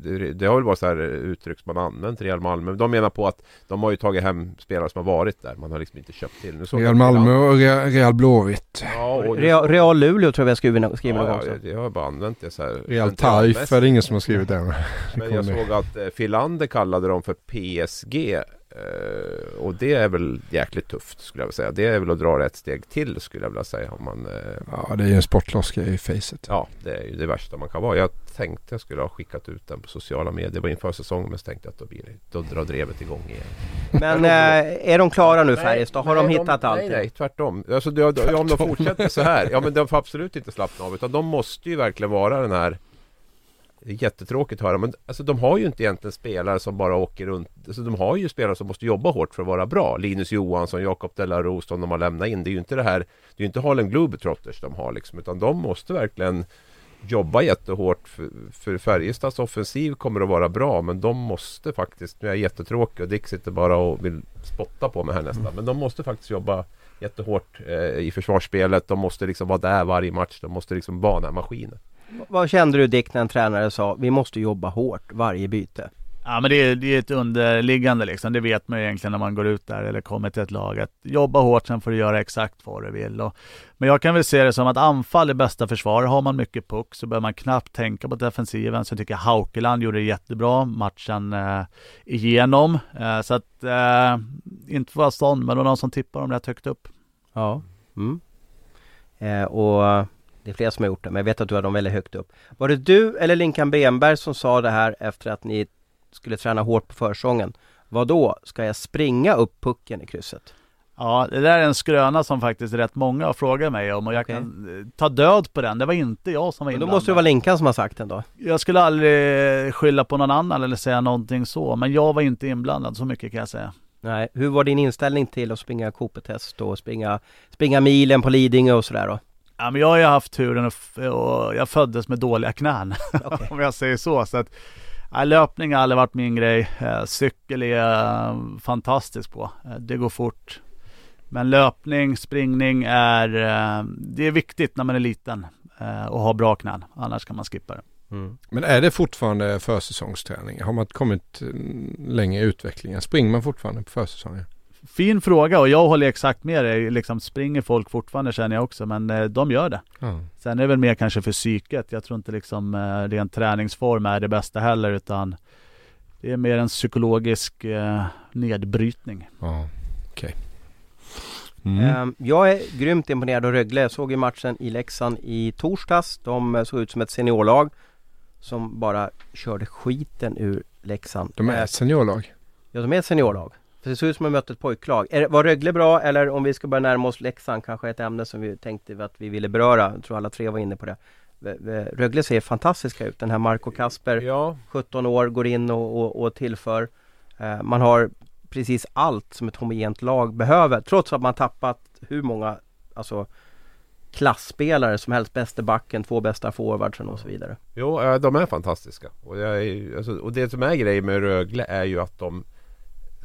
Det, det har väl varit så här uttryck som man använt i Real Malmö. De menar på att de har ju tagit hem spelare som har varit där. Man har liksom inte köpt till. Real jag- Malmö och Real, Real Blåvitt. Ja, och Real, Real Luleå tror jag vi har skrivit, någon ja, gång ja, också. jag har bara använt det så här. Real Taif är det ingen som har skrivit det. Men jag såg att eh, Filander kallade dem för PSG eh, Och det är väl jäkligt tufft skulle jag vilja säga Det är väl att dra ett steg till skulle jag vilja säga om man eh, Ja, det är ju en sportloska i facet. Ja, det är ju det värsta man kan vara Jag tänkte jag skulle ha skickat ut den på sociala medier Det var inför säsongen men så tänkte jag att då, blir det, då drar drevet igång igen Men är de klara nu Färjestad? Har de nej, hittat allt? Nej, nej, tvärtom. Alltså, det, det, om de fortsätter så här, ja men de får absolut inte slappna av utan de måste ju verkligen vara den här det är jättetråkigt att höra men alltså, de har ju inte egentligen spelare som bara åker runt alltså, De har ju spelare som måste jobba hårt för att vara bra. Linus Johansson, Jakob Delaros de har lämnat in. Det är ju inte det här Det är ju inte Harlem Globetrotters de har liksom Utan de måste verkligen Jobba jättehårt för, för Färjestads offensiv kommer att vara bra men de måste faktiskt Nu är jag jättetråkig och Dick sitter bara och vill spotta på mig här nästan Men de måste faktiskt jobba jättehårt eh, i försvarsspelet. De måste liksom vara där varje match. De måste liksom vara den här maskinen Vad kände du Dick när en tränare sa vi måste jobba hårt varje byte? Ja men det är, det är ett underliggande liksom. Det vet man ju egentligen när man går ut där eller kommer till ett lag. Att jobba hårt, sen får du göra exakt vad du vill. Och, men jag kan väl se det som att anfall är bästa försvar. Har man mycket puck så behöver man knappt tänka på defensiven. Så jag tycker Haukeland gjorde det jättebra matchen eh, igenom. Eh, så att, eh, inte vara sån, men det var någon som tippar dem rätt högt upp. Ja. Mm. Eh, och det är flera som har gjort det, men jag vet att du har dem väldigt högt upp. Var det du eller Linkan Bremberg som sa det här efter att ni skulle träna hårt på försången? Vad då? Ska jag springa upp pucken i krysset? Ja, det där är en skröna som faktiskt rätt många har frågat mig om och jag Okej. kan eh, ta död på den. Det var inte jag som var Men då inblandad. måste det vara Linkan som har sagt den då? Jag skulle aldrig skylla på någon annan eller säga någonting så, men jag var inte inblandad, så mycket kan jag säga. Nej, hur var din inställning till att springa Cooper-test och springa, springa milen på Lidingö och sådär då? Ja, men jag har ju haft turen och, och jag föddes med dåliga knän, Okej. om jag säger så. så att, ja, löpning har aldrig varit min grej. Eh, cykel är jag fantastisk på. Eh, det går fort. Men löpning, springning är, eh, det är viktigt när man är liten och har bra knän. Annars kan man skippa det. Mm. Men är det fortfarande försäsongsträning? Har man kommit mm, längre i utvecklingen? Springer man fortfarande på försäsongen? Fin fråga och jag håller exakt med dig. Liksom springer folk fortfarande känner jag också, men eh, de gör det. Ja. Sen är det väl mer kanske för psyket. Jag tror inte liksom eh, ren träningsform är det bästa heller utan det är mer en psykologisk eh, nedbrytning. Ja, okej. Mm. Ehm, Jag är grymt imponerad av Rögle. Jag såg ju matchen i Leksand i torsdags. De såg ut som ett seniorlag som bara körde skiten ur Leksand. De är ett seniorlag. Ja, de är ett seniorlag. För det ser ut som att de mötte ett pojklag. Är, var Rögle bra eller om vi ska börja närma oss Leksand kanske ett ämne som vi tänkte att vi ville beröra. Jag tror alla tre var inne på det. Rögle ser fantastiska ut. Den här Marco Kasper, Ja, 17 år, går in och, och, och tillför. Eh, man har precis allt som ett homogent lag behöver. Trots att man tappat hur många alltså, klassspelare som helst. Bäste backen, två bästa forwardsen och så vidare. Jo, eh, de är fantastiska. Och, är, alltså, och det som är grejen med Rögle är ju att de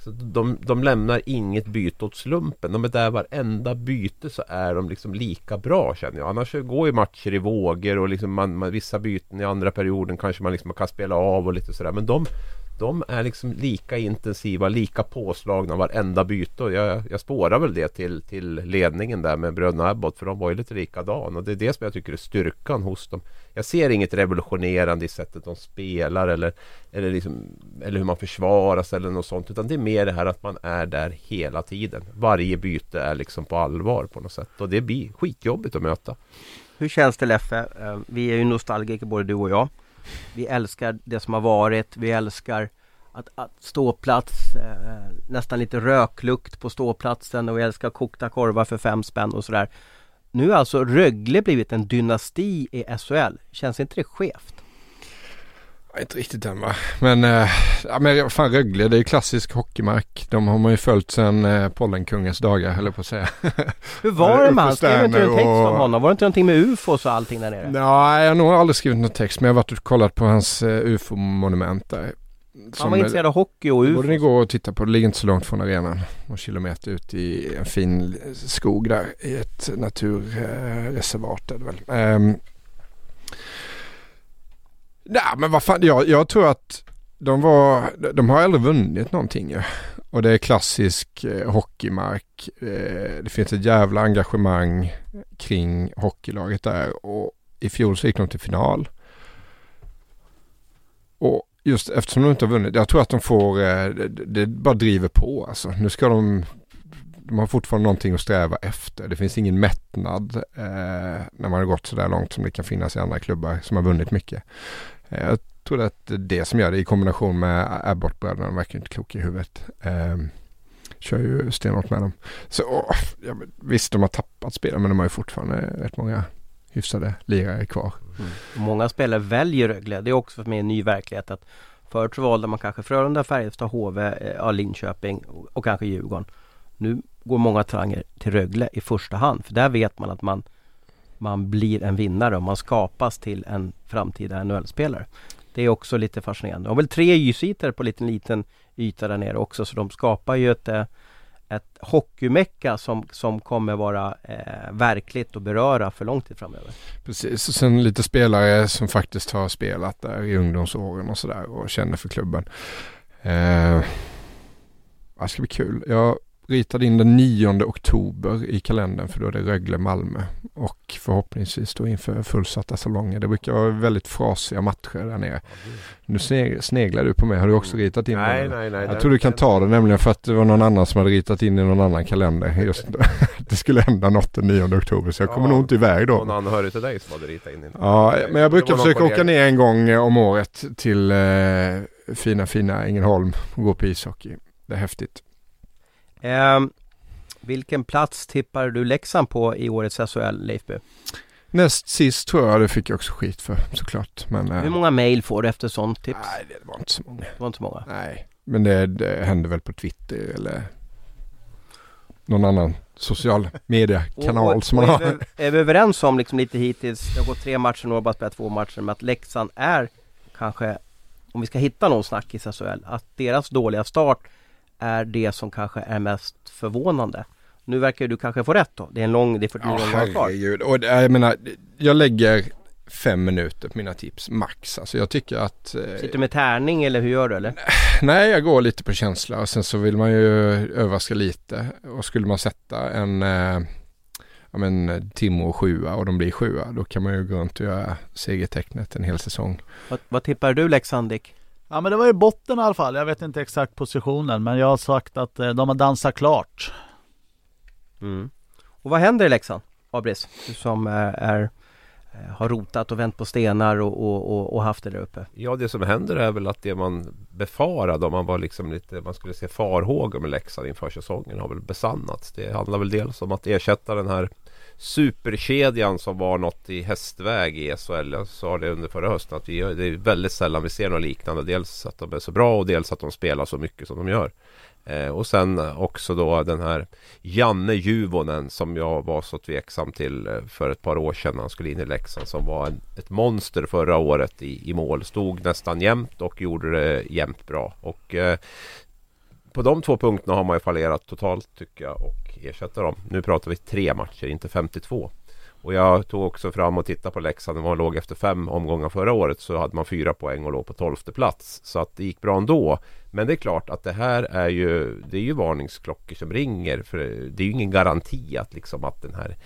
så de, de lämnar inget byte åt slumpen. De är där varenda byte så är de liksom lika bra känner jag. Annars går ju matcher i vågor och liksom man, man, vissa byten i andra perioden kanske man liksom kan spela av och lite sådär. Men de, de är liksom lika intensiva, lika påslagna varenda byte. Och jag, jag spårar väl det till, till ledningen där med bröderna Abbott för de var ju lite likadana. Och det är det som jag tycker är styrkan hos dem. Jag ser inget revolutionerande i sättet de spelar eller, eller, liksom, eller hur man försvarar sig eller något sånt. Utan det är mer det här att man är där hela tiden. Varje byte är liksom på allvar på något sätt. Och det blir skitjobbigt att möta. Hur känns det Leffe? Eh, vi är ju nostalgiker både du och jag. Vi älskar det som har varit. Vi älskar att, att ståplats, eh, nästan lite röklukt på ståplatsen och vi älskar kokta korvar för fem spänn och sådär. Nu har alltså Rögle blivit en dynasti i SHL. Känns inte det skevt? Inte riktigt än va. Men, äh, ja, men fan Rögle det är ju klassisk hockeymark. De har man ju följt sedan äh, Pollenkungens dagar höll jag på att säga. Hur var det med han? Skrev inte en text om honom? Var det inte någonting med ufos och allting där nere? Nej, jag har nog aldrig skrivit någon text men jag har varit och kollat på hans uh, ufo-monument där. Han var intresserad av hockey och ufo. Borde ni gå och titta på. Det ligger inte så långt från arenan. Någon kilometer ut i en fin skog där i ett naturreservat är det väl. Um, Nej men vad fan, jag, jag tror att de var, de har aldrig vunnit någonting ju. Och det är klassisk eh, hockeymark. Eh, det finns ett jävla engagemang kring hockeylaget där. Och i fjol så gick de till final. Och just eftersom de inte har vunnit, jag tror att de får, eh, det, det bara driver på alltså. Nu ska de, de har fortfarande någonting att sträva efter. Det finns ingen mättnad eh, när man har gått så där långt som det kan finnas i andra klubbar som har vunnit mycket. Jag tror att det som gör det i kombination med Abbott-bröderna. De verkar inte kloka i huvudet. Eh, kör ju stenhårt med dem. Så åh, ja, visst, de har tappat spelare men de har ju fortfarande rätt många hyfsade lirare kvar. Mm. Många spelare väljer Rögle. Det är också för mig en ny verklighet. att Förut så valde man kanske Frölunda, Färjestad, HV, eh, Linköping och, och kanske Djurgården. Nu går många talanger till Rögle i första hand. För där vet man att man man blir en vinnare och man skapas till en framtida NHL-spelare. Det är också lite fascinerande. De har väl tre ysytor på liten liten yta där nere också så de skapar ju ett, eh, ett hockeymecka som, som kommer vara eh, verkligt och beröra för lång tid framöver. Precis, och sen lite spelare som faktiskt har spelat där i ungdomsåren och sådär och känner för klubben. Eh, det ska bli kul. Jag ritade in den 9 oktober i kalendern för då är det Rögle-Malmö. Och förhoppningsvis då inför fullsatta salonger. Det brukar vara väldigt frasiga matcher där nere. Nu sneglar du på mig. Har du också ritat in nej, den? Nej, nej, Jag tror du kan ta det nämligen för att det var någon annan som hade ritat in i någon annan kalender. Just det skulle hända något den 9 oktober så jag kommer ja, nog inte iväg då. Någon anhörig till dig som hade ritat in? Ja, men jag brukar försöka åka ner en gång om året till eh, fina, fina Ängelholm och gå på ishockey. Det är häftigt. Eh, vilken plats tippar du Leksand på i årets SHL, Leifby? Näst sist tror jag, det fick jag också skit för såklart. Men, Hur många mail får du efter sånt tips? Nej, det var inte så många. Det var inte så många? Nej, men det, det hände väl på Twitter eller någon annan social mediekanal som man har. Är vi, är vi överens om liksom lite hittills, det har gått tre matcher, och bara spelat två matcher, med att Leksand är kanske, om vi ska hitta någon snackis i SHL, att deras dåliga start är det som kanske är mest förvånande. Nu verkar du kanske få rätt då. Det är en lång, det är 49 ja, kvar. Herregud. Och jag menar, jag lägger fem minuter på mina tips max. Alltså jag tycker att... Eh, Sitter du med tärning eller hur gör du eller? Nej, jag går lite på känsla och sen så vill man ju överraska lite. Och skulle man sätta en eh, ja men Timrå sjua och de blir sjua då kan man ju gå runt och göra segertecknet en hel säsong. Vad, vad tippar du Leksand Dick? Ja men det var ju botten i alla fall. Jag vet inte exakt positionen men jag har sagt att eh, de har dansat klart. Mm. Och vad händer i Leksand? Abris, du som eh, är, eh, har rotat och vänt på stenar och, och, och, haft det där uppe. Ja det som händer är väl att det man befarade om man var liksom lite Man skulle se farhågor med Leksand inför säsongen har väl besannats. Det handlar väl dels om att ersätta den här superkedjan som var något i hästväg i SHL. Jag sa det under förra hösten att vi, det är väldigt sällan vi ser något liknande. Dels att de är så bra och dels att de spelar så mycket som de gör. Eh, och sen också då den här Janne Juvonen som jag var så tveksam till eh, för ett par år sedan när han skulle in i Leksand som var en, ett monster förra året i, i mål. Stod nästan jämnt och gjorde det jämnt bra. Och eh, på de två punkterna har man ju fallerat totalt tycker jag och ersätta dem. Nu pratar vi tre matcher, inte 52. Och jag tog också fram och tittade på Leksand. Man låg efter fem omgångar förra året så hade man fyra poäng och låg på tolfte plats. Så att det gick bra ändå. Men det är klart att det här är ju, det är ju varningsklockor som ringer. För det är ju ingen garanti att liksom att den här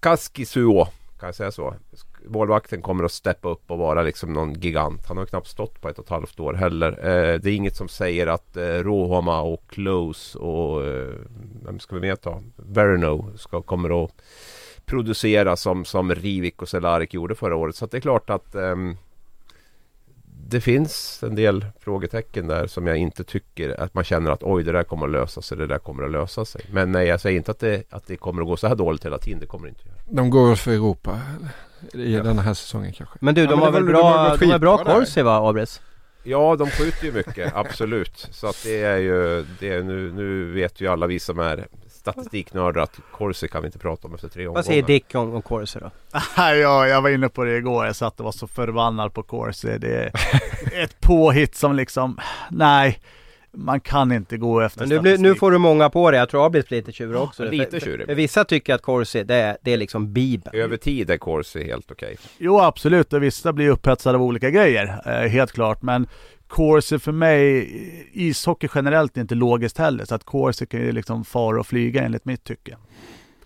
Kaskisuo, kan jag säga så? Målvakten kommer att steppa upp och vara liksom någon gigant. Han har knappt stått på ett och ett halvt år heller. Eh, det är inget som säger att eh, Rohoma och Close och eh, vem ska vi mer ta? Verno ska, kommer att producera som, som Rivik och Cehlárik gjorde förra året. Så det är klart att ehm, det finns en del frågetecken där som jag inte tycker att man känner att oj det där kommer att lösa sig, det där kommer att lösa sig. Men nej, jag säger inte att det, att det kommer att gå så här dåligt hela tiden. Det kommer det inte att göra. De går för Europa i ja. den här säsongen kanske. Men du, de ja, har väl bra, de har bra Corsi va, Abres? Ja, de skjuter ju mycket, absolut. Så att det är ju, det är, nu, nu vet ju alla vi som är statistiknördar att Corsi kan vi inte prata om efter tre omgångar. Vad säger Dick om, om Corsi då? ja, jag var inne på det igår. Jag satt och var så förbannad på Corsi. Det är ett påhitt som liksom, nej. Man kan inte gå efter Men nu, nu får du många på dig. Jag tror Abis blir lite tjurig också. lite tjurig. Vissa tycker att Corsi, det är, det är liksom bibeln. Över tid är Corsi helt okej. Okay. Jo absolut, och vissa blir upphetsade av olika grejer. Eh, helt klart. Men Corsi för mig, ishockey generellt är inte logiskt heller. Så att Corsi kan ju liksom fara och flyga enligt mitt tycke.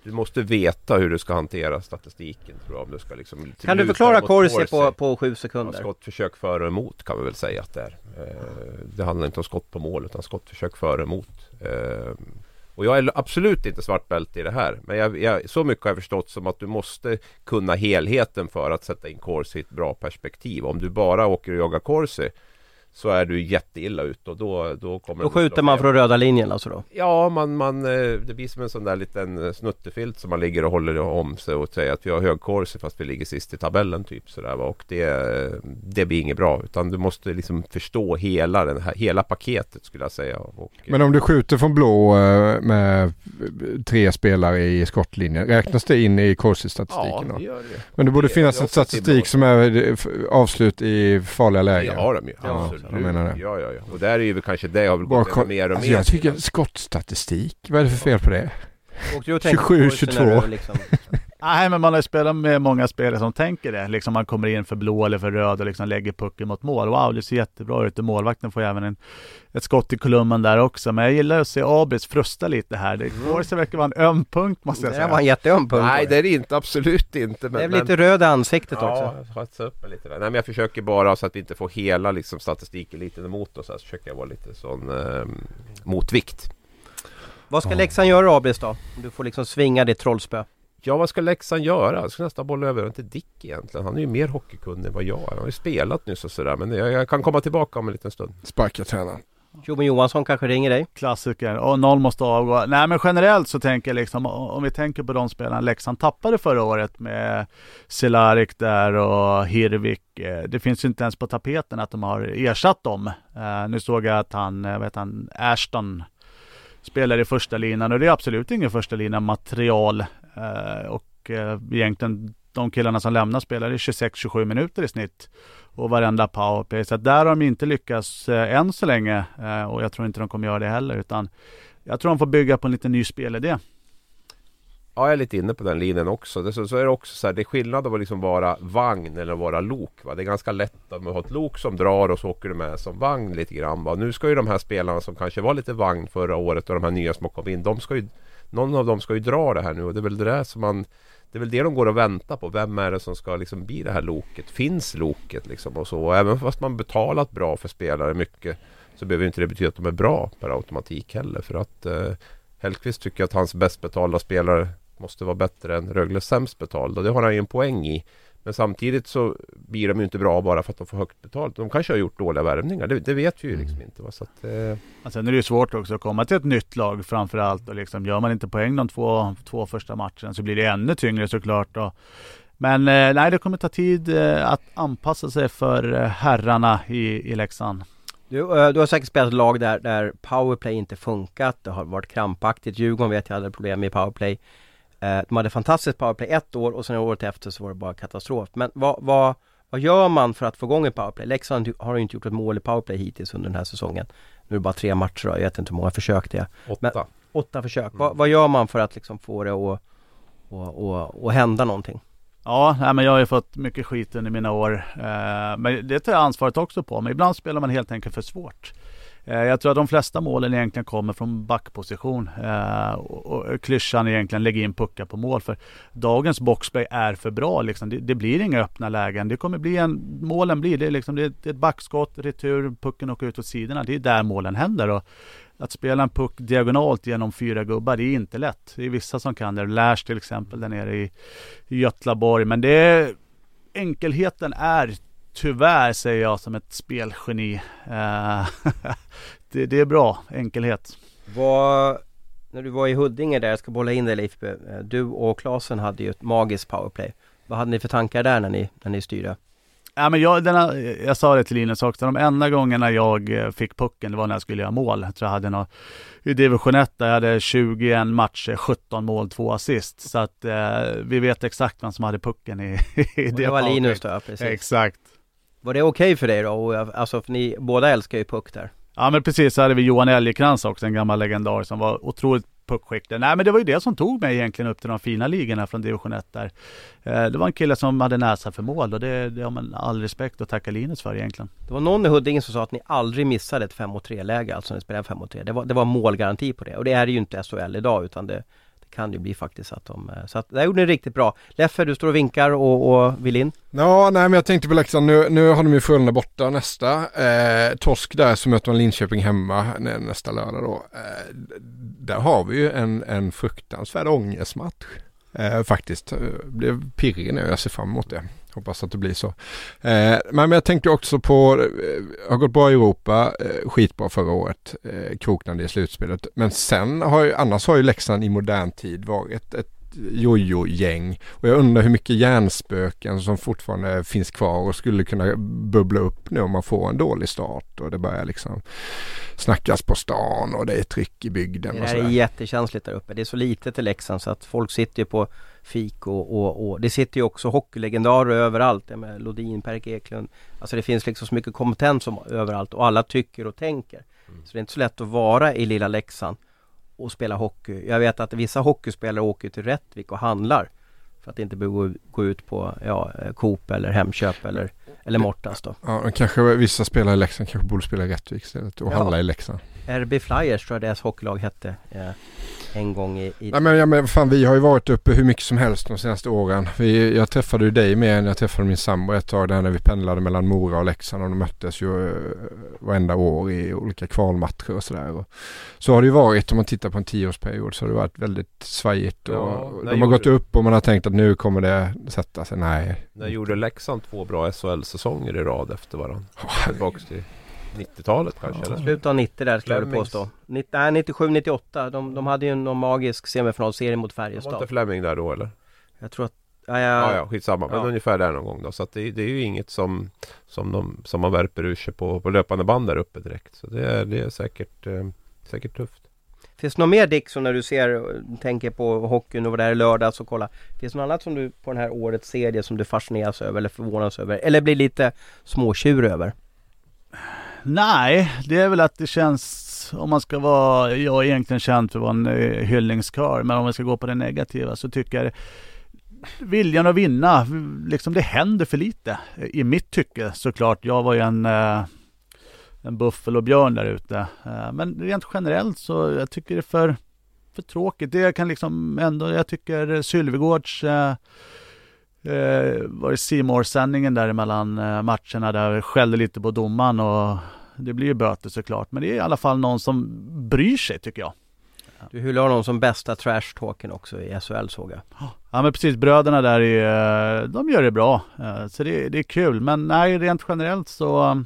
Du måste veta hur du ska hantera statistiken tror jag, om du ska liksom Kan du förklara Corsi på, på sju sekunder? Ja, skottförsök före och emot kan vi väl säga att det är. Eh, det handlar inte om skott på mål utan skottförsök före och emot. Eh, och jag är absolut inte svart bälte i det här. Men jag, jag, så mycket har jag förstått som att du måste kunna helheten för att sätta in Corsi i ett bra perspektiv. Om du bara åker och jagar Corsi så är du jätteilla ute och då, då kommer Då skjuter man från röda linjen alltså då? Ja, man, man, eh, det blir som en sån där liten eh, snuttefilt som man ligger och håller om sig och säger att vi har hög korsi fast vi ligger sist i tabellen typ sådär Och det, det blir inget bra utan du måste liksom förstå hela, den här, hela paketet skulle jag säga. Och, Men om du skjuter från blå eh, med tre spelare i skottlinjen, räknas det in i korsi-statistiken? Ja, det gör det. Men det borde det, finnas en statistik som är avslut i farliga lägen? Det har de ju. Ja. Jag menar det. Ja, ja, ja. Och där är ju kanske det har väl gått kon- mer och alltså mer. Jag tycker skottstatistik, vad är det för fel på det? 27, 22. Liksom. Nej men man har ju spelat med många spelare som tänker det. Liksom man kommer in för blå eller för röd och liksom lägger pucken mot mål. Wow, det ser jättebra ut. Målvakten får ju även en, ett skott i kolumnen där också. Men jag gillar att se Abris frusta lite här. Det går så verkar vara en öm punkt måste jag säga. Det var en jätteöm punkt. Nej det är det inte, absolut inte. Men, det är lite röd i ansiktet ja, också. Ja, upp lite där. Nej men jag försöker bara så att vi inte får hela liksom, statistiken lite emot oss. Så försöker jag vara lite sån eh, motvikt. Vad ska. Leksand göra Abris då? Du får liksom svinga ditt trollspö. Ja, vad ska Leksand göra? Jag ska nästan bolla över till Dick egentligen. Han är ju mer hockeykunnig än vad jag är. Han har ju spelat nyss och sådär. Men jag, jag kan komma tillbaka om en liten stund. Sparka tränaren. Tjomme Johansson kanske ringer dig? Klassiker. Och någon måste avgå. Nej men generellt så tänker jag liksom, om vi tänker på de spelarna Leksand tappade förra året med Cehlárik där och Hirvik. Eh, det finns ju inte ens på tapeten att de har ersatt dem. Uh, nu såg jag att han, eh, vet han, Ashton spelar i första linan och det är absolut ingen första linan material Eh, Eh, och eh, egentligen de killarna som lämnar spelar i 26-27 minuter i snitt. Och varenda powerplay. Så där har de inte lyckats eh, än så länge. Eh, och jag tror inte de kommer göra det heller. Utan jag tror de får bygga på en liten ny spelidé. Ja, jag är lite inne på den linjen också. Det, så, så är det också så här, det är skillnad att liksom vara vagn eller vara lok. Va? Det är ganska lätt att man har ett lok som drar och så åker du med som vagn lite grann. Va? Nu ska ju de här spelarna som kanske var lite vagn förra året och de här nya som har kommit in. De ska ju någon av dem ska ju dra det här nu och det är väl det där som man det är väl det de går och väntar på. Vem är det som ska liksom bli det här loket? Finns loket liksom och så? Och även fast man betalat bra för spelare mycket så behöver inte det betyda att de är bra per automatik heller. För att eh, Hellkvist tycker att hans bäst betalda spelare måste vara bättre än Rögles sämst betalda. Det har han ju en poäng i. Men samtidigt så blir de ju inte bra bara för att de får högt betalt. De kanske har gjort dåliga värvningar. Det, det vet vi ju liksom inte. Va? Så att, eh... alltså, sen är det ju svårt också att komma till ett nytt lag framförallt. Och liksom, gör man inte poäng de två, två första matcherna så blir det ännu tyngre såklart. Och, men eh, nej, det kommer ta tid eh, att anpassa sig för eh, herrarna i, i Leksand. Du, eh, du har säkert spelat lag där, där powerplay inte funkat. Det har varit krampaktigt. Djurgården vet jag hade problem med powerplay. Eh, de hade fantastiskt powerplay ett år och sen året efter så var det bara katastrof. Men vad, vad, vad gör man för att få igång ett powerplay? Leksand har ju inte gjort ett mål i powerplay hittills under den här säsongen. Nu är det bara tre matcher jag vet inte hur många försök det är. Åtta. Men, åtta försök. Mm. Vad, vad, gör man för att liksom få det att och, och, och hända någonting. Ja, nej, men jag har ju fått mycket skit under mina år. Eh, men det tar jag ansvaret också på. Men ibland spelar man helt enkelt för svårt. Eh, jag tror att de flesta målen egentligen kommer från backposition. Eh, och, klyschan egentligen lägga in puckar på mål. För dagens boxplay är för bra. Liksom. Det, det, blir inga öppna lägen. Det kommer bli en, målen blir det, liksom, det är ett backskott, retur, pucken åker ut åt sidorna. Det är där målen händer. Och att spela en puck diagonalt genom fyra gubbar, det är inte lätt. Det är vissa som kan det. Lash till exempel där nere i Götlaborg. Men det är, enkelheten är tyvärr, säger jag som ett spelgeni. Uh, det, det, är bra, enkelhet. Vad, när du var i Huddinge där, jag ska bolla in dig Leif. Eh, du och Klasen hade ju ett magiskt powerplay. Vad hade ni för tankar där när ni, när ni styrde? Ja, men jag, denna, jag sa det till Linus också, de enda gångerna jag eh, fick pucken, det var när jag skulle göra mål. Jag tror jag hade något, i division 1 där jag hade 21 matcher, 17 mål, 2 assist. Så att eh, vi vet exakt vem som hade pucken i, i det. Det var Linus då, precis. Exakt. Var det okej okay för dig då? Alltså, för ni båda älskar ju puck där. Ja men precis, så hade vi Johan Elgekrans också, en gammal legendar som var otroligt puckskicklig. Nej men det var ju det som tog mig egentligen upp till de fina ligorna från division 1 där. Eh, det var en kille som hade näsa för mål och det, det har man all respekt att tacka Linus för egentligen. Det var någon i Huddinge som sa att ni aldrig missade ett 5 3 läge, alltså när ni spelade 5 3. Det var, det var målgaranti på det och det är det ju inte SHL idag utan det, kan ju bli faktiskt att de... Eh, så att det gjorde ni riktigt bra. Leffe, du står och vinkar och, och vill in. Ja, nej men jag tänkte på Leksand, nu, nu har de ju Frölunda borta nästa. Eh, torsk där så möter man Linköping hemma nästa lördag då. Eh, där har vi ju en, en fruktansvärd ångestmatch. Eh, faktiskt. Eh, blev pirrig nu, jag ser fram emot det. Hoppas att det blir så. Eh, men jag tänkte också på, eh, har gått bra i Europa, eh, skitbra förra året, eh, kroknade i slutspelet. Men sen har ju, annars har ju Leksand i modern tid varit ett jojo-gäng. Och jag undrar hur mycket hjärnspöken som fortfarande finns kvar och skulle kunna bubbla upp nu om man får en dålig start och det börjar liksom snackas på stan och det är tryck i bygden. Det är jättekänsligt där uppe. Det är så litet i Leksand så att folk sitter ju på fik och, och, och det sitter ju också hockeylegendarer överallt. Med Lodin, Per Eklund. Alltså det finns liksom så mycket kompetens som, överallt och alla tycker och tänker. Mm. Så det är inte så lätt att vara i lilla Leksand och spela hockey. Jag vet att vissa hockeyspelare åker till Rättvik och handlar för att inte behöva gå ut på ja, Coop eller Hemköp eller, eller Mortans då. Ja, kanske vissa spelare i Leksand kanske borde spela i Rättvik istället och ja. handla i Leksand. RB Flyers tror jag deras hockeylag hette. Eh, en gång i... i... Nej men, ja, men fan vi har ju varit uppe hur mycket som helst de senaste åren. Vi, jag träffade ju dig mer än jag träffade min sambo ett tag där när vi pendlade mellan Mora och Leksand och de möttes ju uh, varenda år i olika kvalmatcher och sådär. Så har det ju varit om man tittar på en tioårsperiod så har det varit väldigt svajigt och ja, de har gått upp och man har tänkt att nu kommer det sätta sig. Nej. När gjorde Leksand två bra SHL-säsonger i rad efter varandra? Oh, 90-talet kanske? Ja. Slutet av 90 där skulle jag påstå. 90, nej, 97, 98. De, de hade ju någon magisk semifinalserie mot Färjestad. Var inte Fleming där då eller? Jag tror att Ja, ja, ja, ja skitsamma. Men ja. ungefär där någon gång då. Så att det, det, är ju inget som, som, de, som man värper ur sig på, på löpande band där uppe direkt. Så det är, det är säkert, eh, säkert tufft. Finns det något mer Dixon när du ser, tänker på hockeyn och vad det är lördags och kolla? Finns det något annat som du på den här årets serie som du fascineras över eller förvånas över? Eller blir lite småtjur över? Nej, det är väl att det känns, om man ska vara, jag är egentligen känd för att vara en eh, hyllningskör, men om man ska gå på det negativa så tycker jag viljan att vinna, liksom det händer för lite. I mitt tycke såklart. Jag var ju en, eh, buffel och björn där ute. Eh, men rent generellt så jag tycker det är för, för tråkigt. Det kan liksom ändå, jag tycker Sylvegårds eh, var det simor sändningen där emellan eh, matcherna där skällde lite på domaren och det blir ju böter såklart. Men det är i alla fall någon som bryr sig tycker jag. Du hyllar honom som bästa trash-talken också i SHL såg jag. Ja men precis, bröderna där är, eh, de gör det bra. Eh, så det, det är kul. Men nej, rent generellt så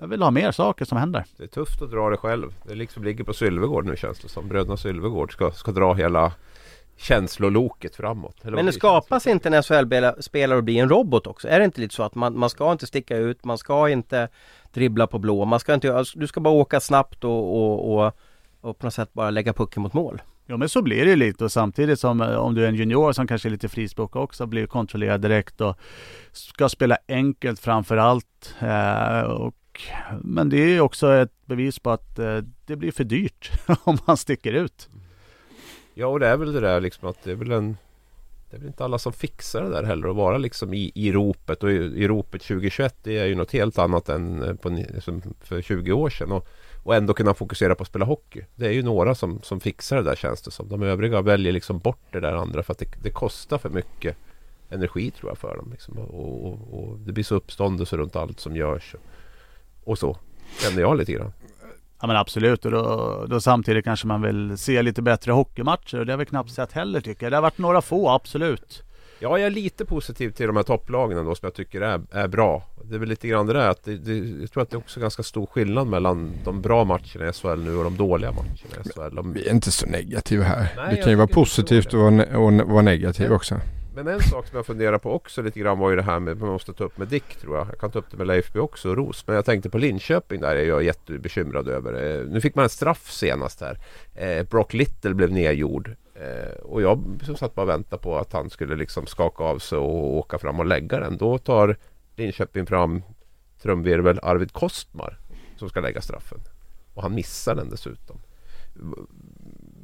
jag vill ha mer saker som händer. Det är tufft att dra det själv. Det liksom ligger på Sylvegård nu känns det som. Bröderna Sylvegård ska, ska dra hela känsloloket framåt. Men det skapas inte en SHL-spelare att bli en robot också? Är det inte lite så att man, man ska inte sticka ut, man ska inte dribbla på blå, man ska inte, alltså, du ska bara åka snabbt och, och, och, och på något sätt bara lägga pucken mot mål? Ja men så blir det lite och samtidigt som eh, om du är en junior som kanske är lite frispråkig också blir kontrollerad direkt och ska spela enkelt framför allt. Eh, och, men det är också ett bevis på att eh, det blir för dyrt om man sticker ut. Ja och det är väl det där liksom att det är väl en Det är väl inte alla som fixar det där heller att vara liksom i, i ropet och i, i ropet 2021 det är ju något helt annat än eh, på, liksom för 20 år sedan. Och, och ändå kunna fokusera på att spela hockey. Det är ju några som, som fixar det där känns det som. De övriga väljer liksom bort det där andra för att det, det kostar för mycket energi tror jag för dem. Liksom. Och, och, och, det blir så uppståndelse runt allt som görs. Och, så känner jag lite grann. Ja men absolut och då, då, samtidigt kanske man vill se lite bättre hockeymatcher och det har vi knappt sett heller tycker jag. Det har varit några få, absolut. Ja, jag är lite positiv till de här topplagen ändå som jag tycker är, är bra. Det är väl lite grann det där att det, det, jag tror att det är också ganska stor skillnad mellan de bra matcherna i SHL nu och de dåliga matcherna i SHL. De... Vi är inte så negativa här. Nej, det kan ju vara positivt och vara, och vara negativ också. Men en sak som jag funderar på också lite grann var ju det här med, man måste ta upp med Dick tror jag. Jag kan ta upp det med Leifby också och Ros. Men jag tänkte på Linköping där är jag jättebekymrad över. Eh, nu fick man en straff senast här. Eh, Brock Little blev nedgjord. Eh, och jag som satt bara och väntade på att han skulle liksom skaka av sig och åka fram och lägga den. Då tar Linköping fram trumvirvel Arvid Kostmar som ska lägga straffen. Och han missar den dessutom.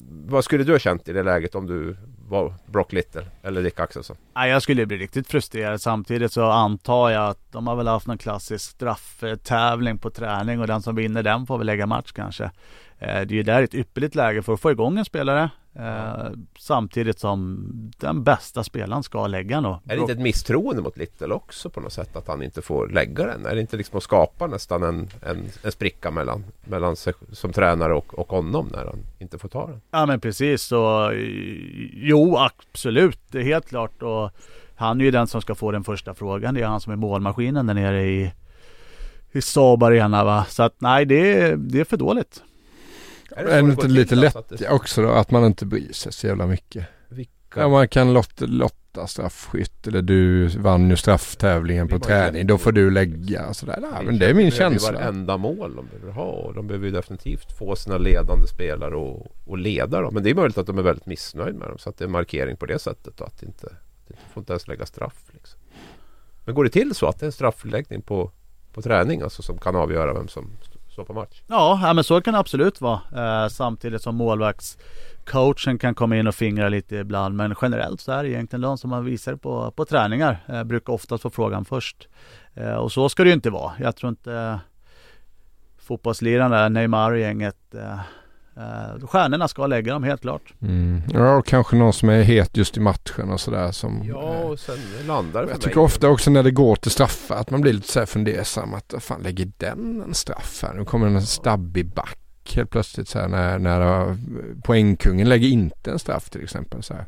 Vad skulle du ha känt i det läget om du var Brock Little eller Dick Axelsson? Nej, jag skulle bli riktigt frustrerad. Samtidigt så antar jag att de har väl haft någon klassisk strafftävling på träning och den som vinner den får väl lägga match kanske. Eh, det är ju där ett ypperligt läge för att få igång en spelare Eh, samtidigt som den bästa spelaren ska lägga då. Är det inte ett misstroende mot Little också på något sätt att han inte får lägga den? Är det inte liksom att skapa nästan en, en, en spricka mellan, mellan sig som tränare och, och honom när han inte får ta den? Ja men precis så jo absolut det är helt klart och han är ju den som ska få den första frågan. Det är han som är målmaskinen där nere i i Saab Arena va. Så att nej det, det är för dåligt. Är det, det inte lite lätt det... också då att man inte bryr sig så jävla mycket? Vilka? Ja, man kan lotta, lotta straffskytt eller du vann ju strafftävlingen på träning. Då får du lägga sådär. Nej, men det är min känsla. Det är varenda mål de behöver ha och de behöver ju definitivt få sina ledande spelare och, och leda dem. Men det är möjligt att de är väldigt missnöjda med dem så att det är markering på det sättet och att inte, inte får inte ens lägga straff. Liksom. Men går det till så att det är en straffläggning på, på träning alltså som kan avgöra vem som så på match. Ja, men så kan det absolut vara. Eh, samtidigt som målvaktscoachen kan komma in och fingra lite ibland. Men generellt så är det egentligen de som man visar på, på träningar. Eh, brukar oftast få frågan först. Eh, och så ska det ju inte vara. Jag tror inte eh, fotbollslirarna, Neymar och gänget eh, eh, Uh, stjärnorna ska lägga dem helt klart. Mm. Ja, och kanske någon som är het just i matchen och sådär. Som, ja, och sen landar det Jag tycker ofta också när det går till straffar att man blir lite så här fundersam. Att fan lägger den en straff här? Nu kommer en stabbig back helt plötsligt så här när, när poängkungen lägger inte en straff till exempel. Så här.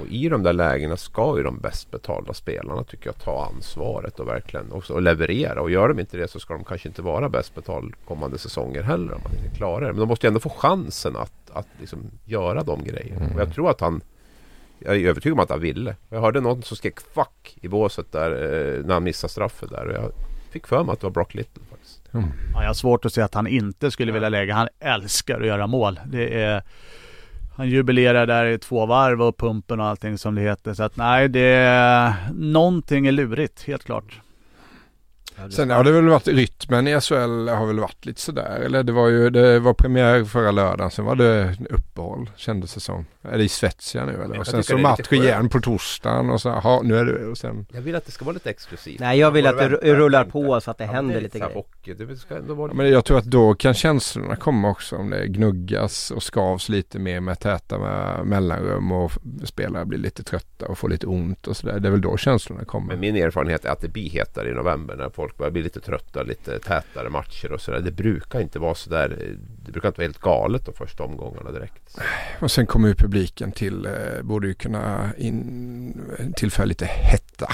Och i de där lägena ska ju de bäst betalda spelarna tycker jag ta ansvaret och verkligen också och leverera. Och gör de inte det så ska de kanske inte vara bäst betald kommande säsonger heller om man inte klarar det. Men de måste ju ändå få chansen att, att liksom göra de grejerna. Mm. Och jag tror att han jag är övertygad om att han ville. Jag hörde någon som skrek 'fuck' i båset där eh, när han missade straffet där. Och jag fick för mig att det var Brock Little faktiskt. Mm. Ja, jag har svårt att se att han inte skulle vilja lägga. Han älskar att göra mål. Det är han jubilerar där i två varv och pumpen och allting som det heter. Så att nej, det är någonting är lurigt, helt klart. Sen har det väl varit rytmen i SHL har väl varit lite sådär. Eller det var ju, det var premiär förra lördagen. Sen var det uppehåll kändes det som. Eller i Svezia nu eller? Och sen så match igen på torsdagen och så, aha, nu är det och sen. Jag vill att det ska vara lite exklusivt. Nej jag vill att det rullar på så att det ja, händer det lite grejer. Hockey. Det ska ändå vara ja, men jag tror att då kan känslorna komma också om det gnuggas och skavs lite mer med täta med mellanrum och spelare blir lite trötta och får lite ont och sådär. Det är väl då känslorna kommer. Men min erfarenhet är att det blir hetare i november när folk Folk börjar bli lite trötta, lite tätare matcher och sådär. Det brukar inte vara sådär, det brukar inte vara helt galet de första omgångarna direkt. Och sen kommer ju publiken till, eh, borde ju kunna in, tillföra lite hetta.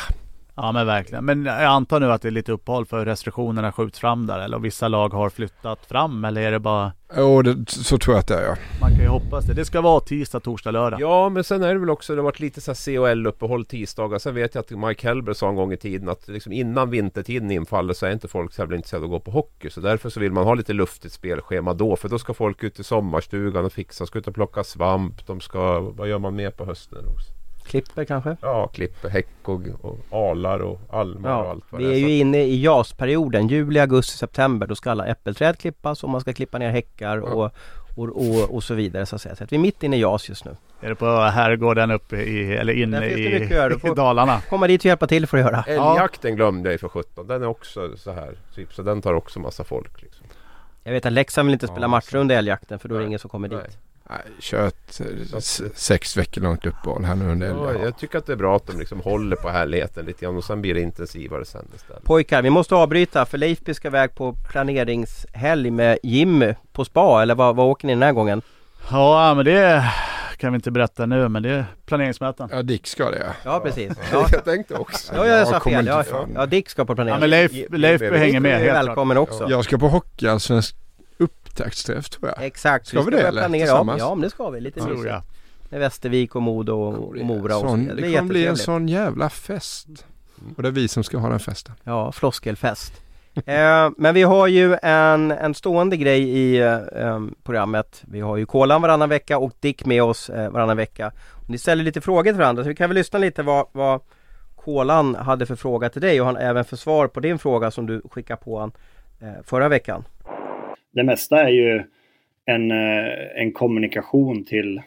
Ja men verkligen. Men jag antar nu att det är lite uppehåll för restriktionerna skjuts fram där eller vissa lag har flyttat fram eller är det bara Jo, det, så tror jag att det är ja. Man kan ju hoppas det. Det ska vara tisdag, torsdag, lördag. Ja, men sen är det väl också, det har varit lite så CHL-uppehåll tisdagar. Sen vet jag att Mike Helber sa en gång i tiden att liksom innan vintertiden infaller så är inte folk så jävla intresserade av att gå på hockey. Så därför så vill man ha lite luftigt spelschema då. För då ska folk ut i sommarstugan och fixa, ska ut och plocka svamp. De ska, vad gör man mer på hösten? Också? Klipper kanske? Ja, klipper, häck och, och alar och almar och Ja, allt vad vi det är ju Så- inne i jasperioden. Juli, augusti, september. Då ska alla äppelträd klippas och man ska klippa ner häckar och, och, och, och så vidare så att säga. Så att vi är mitt inne i jas just nu. Är det på herrgården uppe i, eller inne i, i Dalarna? Komma dit och hjälpa till för att göra. Älgjakten glömde jag för 17. Den är också så här. Typ, så den tar också massa folk. Liksom. Jag vet att Leksand vill inte spela Ja, matcher under älgjakten för då är det ingen som kommer nej. dit. Nej, kör ett sex veckor långt uppehåll här nu under Ja, jag tycker att det är bra att de liksom håller på härligheten lite grann och sen blir det intensivare sen istället. Pojkar, vi måste avbryta för Leifby ska iväg på planeringshelg med Jimmy på spa eller vad, vad åker ni den här gången? Ja, men det kan vi inte berätta nu, men det är planeringsmöten. Ja, Dick ska det ja. Ja precis. Ja, jag tänkte också. ja jag sa fel. Ja, ja Dick ska på Ja, planering. men Leif, ge- hänger med är helt klart. välkommen också. Jag ska på hockeyallsvensk upptaktsträff tror jag. Exakt. Ska vi det, börja eller? planera. Ja, ja, men det ska vi. Lite Tror mysigt. Med Västervik och Modo och, och Mora och så sån, vidare. Det är kommer bli en sån jävla fest. Och det är vi som ska ha den festen. Ja, floskelfest. eh, men vi har ju en, en stående grej i eh, programmet. Vi har ju Kolan varannan vecka och Dick med oss eh, varannan vecka. Och ni ställer lite frågor till varandra så vi kan väl lyssna lite vad, vad Kolan hade för fråga till dig och han även för svar på din fråga som du skickade på han eh, förra veckan. Det mesta är ju en, eh, en kommunikation till,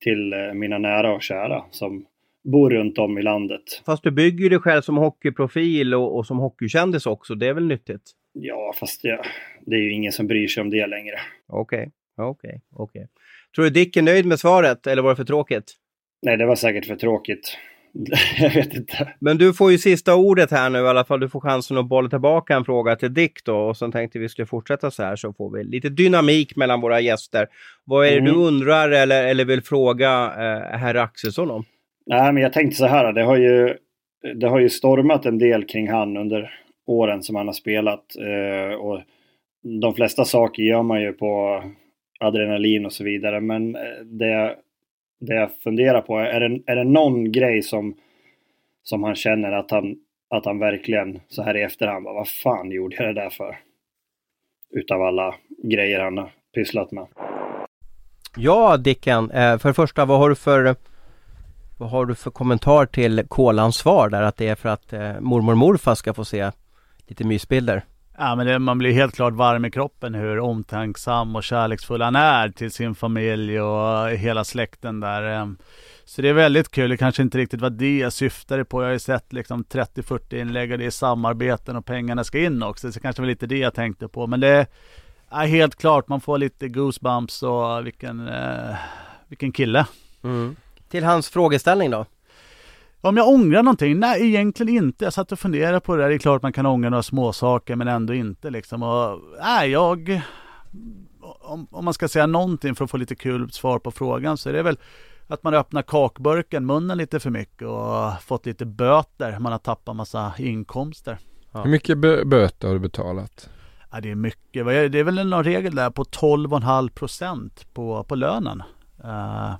till eh, mina nära och kära som bor runt om i landet. Fast du bygger dig själv som hockeyprofil och, och som hockeykändis också. Det är väl nyttigt? Ja, fast jag, det är ju ingen som bryr sig om det längre. Okej, okej, okej. Tror du Dick är nöjd med svaret eller var det för tråkigt? Nej, det var säkert för tråkigt. jag vet inte. Men du får ju sista ordet här nu i alla fall. Du får chansen att bolla tillbaka en fråga till Dick då. Och sen tänkte vi skulle fortsätta så här så får vi lite dynamik mellan våra gäster. Vad är det Mm. du undrar eller, eller vill fråga eh, herr Axelsson om? Nej, men jag tänkte så här. Det har ju, det har ju stormat en del kring han under åren som han har spelat. Eh, och de flesta saker gör man ju på adrenalin och så vidare. Men eh, det, det jag funderar på är, är det, är det någon grej som, som han känner att han, att han verkligen så här i efterhand, bara, vad fan gjorde jag det där för? Utav alla grejer han har pysslat med. Ja Dicken, eh, för det första vad har du för vad har du för kommentar till Kolans svar där att det är för att eh, mormor och morfar ska få se lite mysbilder? Ja, men det, man blir helt klart varm i kroppen hur omtänksam och kärleksfull han är till sin familj och hela släkten där. Ehm, så det är väldigt kul. Det kanske inte riktigt var det jag syftade på. Jag har ju sett liksom 30-40 inlägg och det är samarbeten och pengarna ska in också. Så det kanske var lite det jag tänkte på. Men det är helt klart, man får lite goosebumps och vilken, eh, vilken kille. Mm. Till hans frågeställning då? Om jag ångrar någonting? Nej, egentligen inte. Jag satt och funderade på det där. Det är klart man kan ångra några småsaker men ändå inte liksom. Och, nej, jag... Om, om man ska säga någonting för att få lite kul svar på frågan så är det väl att man öppnar kakburken, munnen lite för mycket och fått lite böter. Man har tappat massa inkomster. Ja. Hur mycket bö- böter har du betalat? Ja, det är mycket. Det? Är väl någon regel där på 12,5 procent på, på lönen. Eh,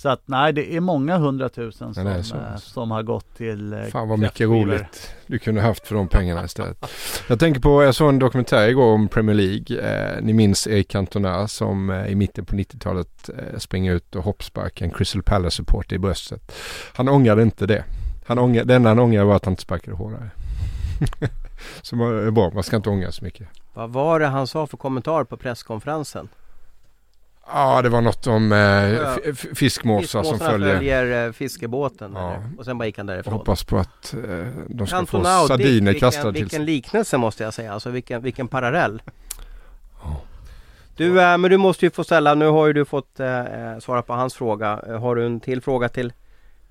så att nej, det är många hundratusen som, så, eh, som har gått till eh, Fan vad mycket roligt du kunde haft för de pengarna istället. Jag tänker på, jag såg en dokumentär igår om Premier League. Eh, ni minns Eric Cantona som eh, i mitten på 90-talet eh, springer ut och hoppsparkar en Crystal Palace-supporter i bröstet. Han ångrade inte det. Han ångrade, det enda han ångrade var att han inte sparkade hårdare. Som är bra, man ska inte ångra så mycket. Vad var det han sa för kommentar på presskonferensen? Ja, det var något om eh, fiskmåsar som följer. följer eh, fiskebåten Ja. eller? och sen bara gick han Jag därifrån. hoppas på att eh, de ska Cantona få sardiner vilken, kastade till vilken liknelse måste jag säga, alltså vilken, vilken parallell. Du, äh, men du måste ju få ställa, nu har ju du fått äh, svara på hans fråga. Eh, Har du en till fråga till,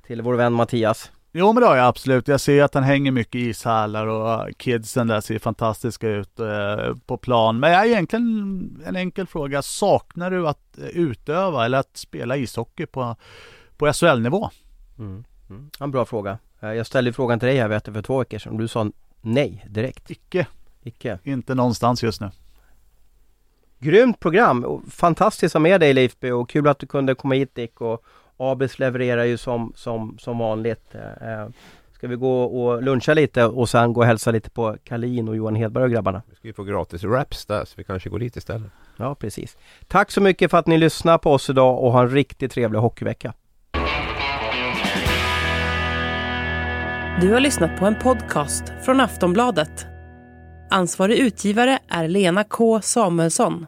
till vår vän Mattias? Jo men det har jag absolut. Jag ser att han hänger mycket i ishallar och kidsen där ser fantastiska ut eh, på plan. Men jag egentligen en enkel fråga. Saknar du att eh, utöva eller att spela ishockey på, på SHL-nivå? Mm. Mm. En bra fråga. Eh, Jag ställde frågan till dig här vet du, för två veckor sedan. Du sa nej direkt. Icke, Icke. inte någonstans just nu. Grymt program! Fantastiskt att ha med dig Leifby och kul att du kunde komma hit Dick och Abis levererar ju som, som, som vanligt. Eh, Ska vi gå och luncha lite och sen gå och hälsa lite på Kalin och Johan Hedberg och grabbarna? Vi ska ju få gratis wraps där så vi kanske går dit istället. Ja precis. Tack så mycket för att ni lyssnar på oss idag och ha en riktigt trevlig hockeyvecka. Du har lyssnat på en podcast från Aftonbladet. Ansvarig utgivare är Lena K Samuelsson.